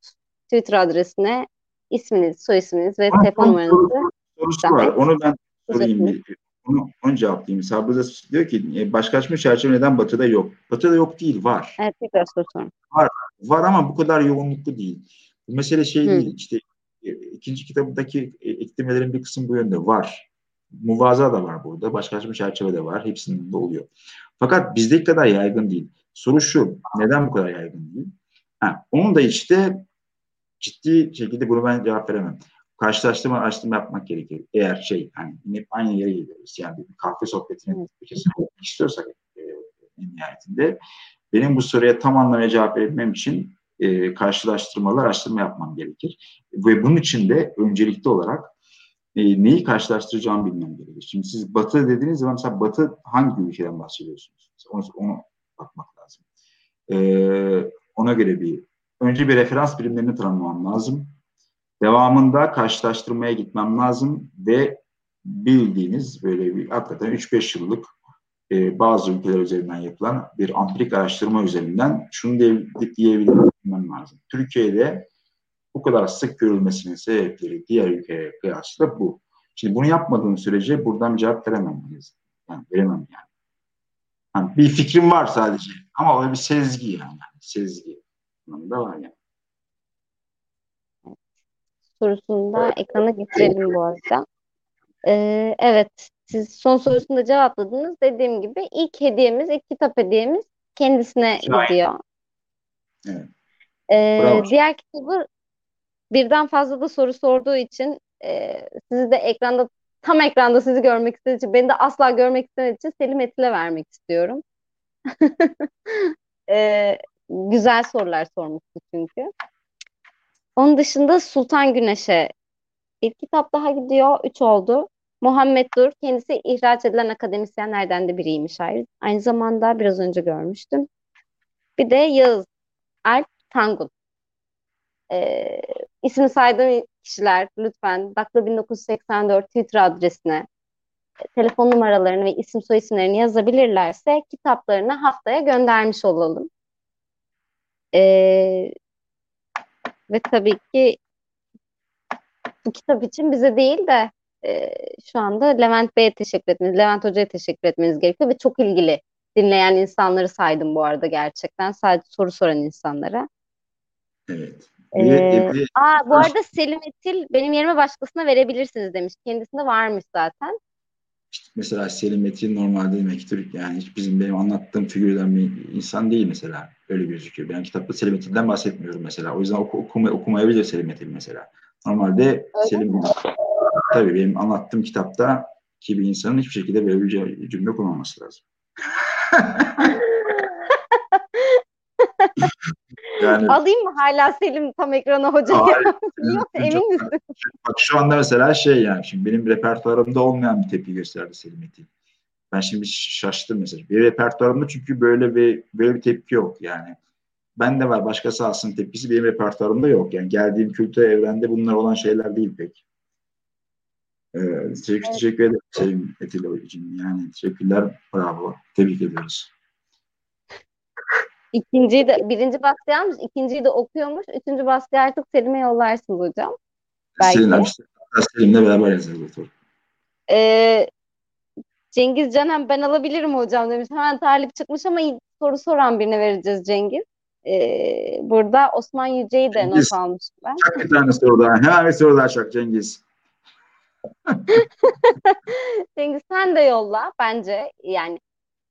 Twitter adresine isminiz, soy isminiz ve telefon numaranızı soru- sorusu var. Onu ben sorayım. Onu, onu cevaplayayım. Sabri da diyor ki e, başkalaşmış çerçeve neden batıda yok? Batıda yok değil var. Evet tekrar soru sorun. Var ama bu kadar yoğunluklu değil. Bu mesele şey Hı. değil. İşte e, ikinci kitabındaki e, eklemelerin bir kısmı bu yönde var. Muvaza da var burada. Başkalaşmış çerçeve de var. Hepsinin de oluyor. Fakat bizdeki kadar yaygın değil. Soru şu. Neden bu kadar yaygın değil? Ha, onun da işte ciddi şekilde bunu ben cevap veremem. Karşılaştırma araştırma yapmak gerekir. Eğer şey hani hep aynı yere geliyoruz. Yani bir kahve sohbetini yapmak istiyorsak e, en nihayetinde benim bu soruya tam anlamıyla cevap verebilmem için e, karşılaştırmalı araştırma yapmam gerekir. Ve bunun için de öncelikli olarak e, neyi karşılaştıracağımı bilmem gerekir. Şimdi siz Batı dediğiniz zaman mesela Batı hangi ülkeden bahsediyorsunuz? Onu, onu bakmak lazım. E, ona göre bir önce bir referans birimlerini tanımlamam lazım. Devamında karşılaştırmaya gitmem lazım ve bildiğiniz böyle bir hakikaten 3-5 yıllık e, bazı ülkeler üzerinden yapılan bir ampirik araştırma üzerinden şunu diye, diyebilmem lazım. Türkiye'de bu kadar sık görülmesinin sebepleri diğer ülkeye kıyasla bu. Şimdi bunu yapmadığım sürece buradan cevap veremem. Yani veremem yani. yani. Bir fikrim var sadece ama o bir sezgi yani. Sezgi anlamında var yani. Sorusunu da ekrana getirelim bu arada. Ee, evet, siz son sorusunu da cevapladınız. Dediğim gibi ilk hediyemiz, ilk kitap hediyemiz kendisine Şahane. gidiyor. Evet. Ee, Bravo. diğer kitabı birden fazla da soru sorduğu için e, sizi de ekranda tam ekranda sizi görmek istediği için beni de asla görmek istemediği için Selim Etil'e vermek istiyorum. Ee, güzel sorular sormuştu çünkü. Onun dışında Sultan Güneş'e bir kitap daha gidiyor. Üç oldu. Muhammed Dur. Kendisi ihraç edilen akademisyenlerden de biriymiş. Aynı, aynı zamanda biraz önce görmüştüm. Bir de Yağız Alp Tangun. Ee, ismini saydığım kişiler lütfen Daklo 1984 Twitter adresine telefon numaralarını ve isim soy isimlerini yazabilirlerse kitaplarını haftaya göndermiş olalım. Ee, ve tabii ki bu kitap için bize değil de e, şu anda Levent Bey'e teşekkür etmeniz, Levent Hoca'ya teşekkür etmeniz gerekiyor ve çok ilgili dinleyen insanları saydım bu arada gerçekten. Sadece soru soran insanlara. Evet. Ee, aa, bu arada Selim Etil benim yerime başkasına verebilirsiniz demiş. Kendisinde varmış zaten. İşte mesela Selim Metin normalde demek Türk yani hiç bizim benim anlattığım figürden bir insan değil mesela. Öyle gözüküyor. Ben kitapta Selim Metin'den bahsetmiyorum mesela. O yüzden oku, okuma, okumayabilir Selim Metin mesela. Normalde Selim tabii benim anlattığım kitapta ki bir insanın hiçbir şekilde böyle bir cümle kurmaması lazım. yani Alayım mı hala Selim tam ekrana hocayı? hayır, Yoksa emin misin? Bak şu anda mesela şey yani şimdi benim repertuarımda olmayan bir tepki gösterdi Selim Etin. Ben şimdi şaştım mesela. Bir repertuarımda çünkü böyle bir böyle bir tepki yok yani. Ben de var başkası alsın tepkisi benim repertuarımda yok. Yani geldiğim kültür evrende bunlar olan şeyler değil pek. Ee, teşekkür, evet. teşekkür ederim Sevim Etilo için. Yani teşekkürler. Bravo. Tebrik ediyoruz. İkinciyi de, birinci baskı almış, ikinciyi de okuyormuş. Üçüncü baskı artık Selim'e yollarsınız hocam. Belki. Selim, Selim'le beraber yazarız. Ee, Cengiz Canem ben alabilirim hocam demiş. Hemen talip çıkmış ama soru soran birine vereceğiz Cengiz. Ee, burada Osman Yüce'yi de Cengiz, not almış ben. Çak bir tane soru daha. Hemen bir soru daha çak Cengiz. Cengiz sen de yolla bence yani.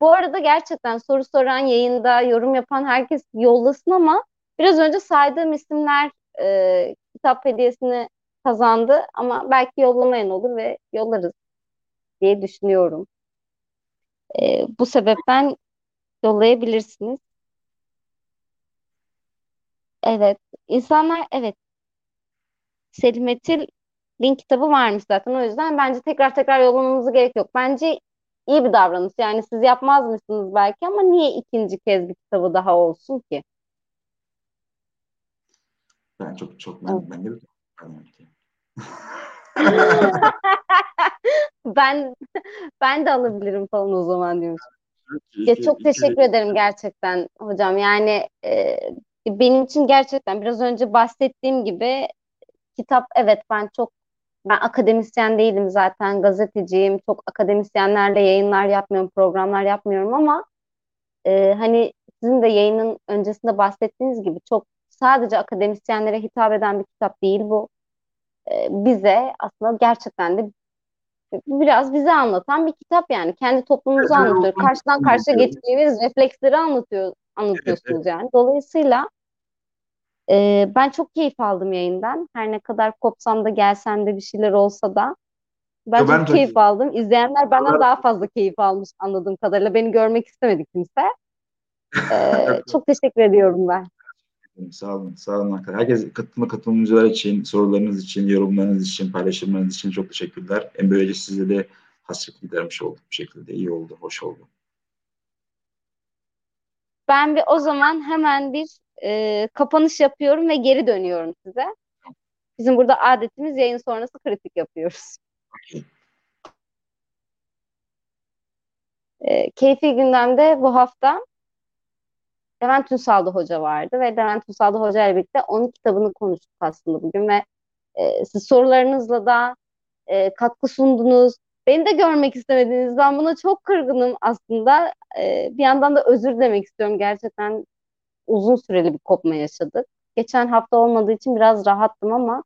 Bu arada gerçekten soru soran yayında yorum yapan herkes yollasın ama biraz önce saydığım isimler e, kitap hediyesini kazandı ama belki yollamayan olur ve yollarız diye düşünüyorum. E, bu sebepten yollayabilirsiniz. Evet. insanlar evet Selim Etil link kitabı varmış zaten. O yüzden bence tekrar tekrar yollamamıza gerek yok. Bence iyi bir davranış. Yani siz yapmaz mısınız belki ama niye ikinci kez bir kitabı daha olsun ki? Ben çok çok ben ben de ben ben de alabilirim falan o zaman diyormuş. Ya çok teşekkür ederim gerçekten hocam. Yani e, benim için gerçekten biraz önce bahsettiğim gibi kitap evet ben çok ben akademisyen değilim zaten gazeteciyim. Çok akademisyenlerle yayınlar yapmıyorum, programlar yapmıyorum ama e, hani sizin de yayının öncesinde bahsettiğiniz gibi çok sadece akademisyenlere hitap eden bir kitap değil bu. E, bize aslında gerçekten de biraz bize anlatan bir kitap yani. Kendi toplumumuzu anlatıyor. Karşıdan karşıya geçtiğimiz refleksleri anlatıyor anlatıyorsunuz yani. Dolayısıyla ee, ben çok keyif aldım yayından. Her ne kadar kopsam da gelsem de bir şeyler olsa da. Ben Yo, çok ben keyif de... aldım. İzleyenler benden daha fazla keyif almış anladığım kadarıyla. Beni görmek istemedi kimse. Ee, çok teşekkür ediyorum ben. Sağ olun, sağ olun. Herkes katılma katılımcılar için, sorularınız için, yorumlarınız için, paylaşımlarınız için çok teşekkürler. En böylece size de hasret gidermiş olduk bir şekilde. İyi oldu, hoş oldu. Ben bir o zaman hemen bir e, kapanış yapıyorum ve geri dönüyorum size. Bizim burada adetimiz yayın sonrası kritik yapıyoruz. E, keyfi gündemde bu hafta Levent Ünsal'da hoca vardı ve Levent Ünsal'da hoca ile birlikte onun kitabını konuştuk aslında bugün ve e, siz sorularınızla da e, katkı sundunuz. Beni de görmek istemediniz. Ben buna çok kırgınım aslında. E, bir yandan da özür demek istiyorum. Gerçekten uzun süreli bir kopma yaşadık. Geçen hafta olmadığı için biraz rahattım ama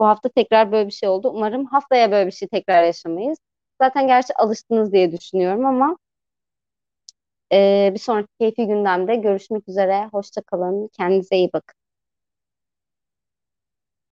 bu hafta tekrar böyle bir şey oldu. Umarım haftaya böyle bir şey tekrar yaşamayız. Zaten gerçi alıştınız diye düşünüyorum ama e, bir sonraki keyfi gündemde görüşmek üzere. Hoşça kalın. Kendinize iyi bakın.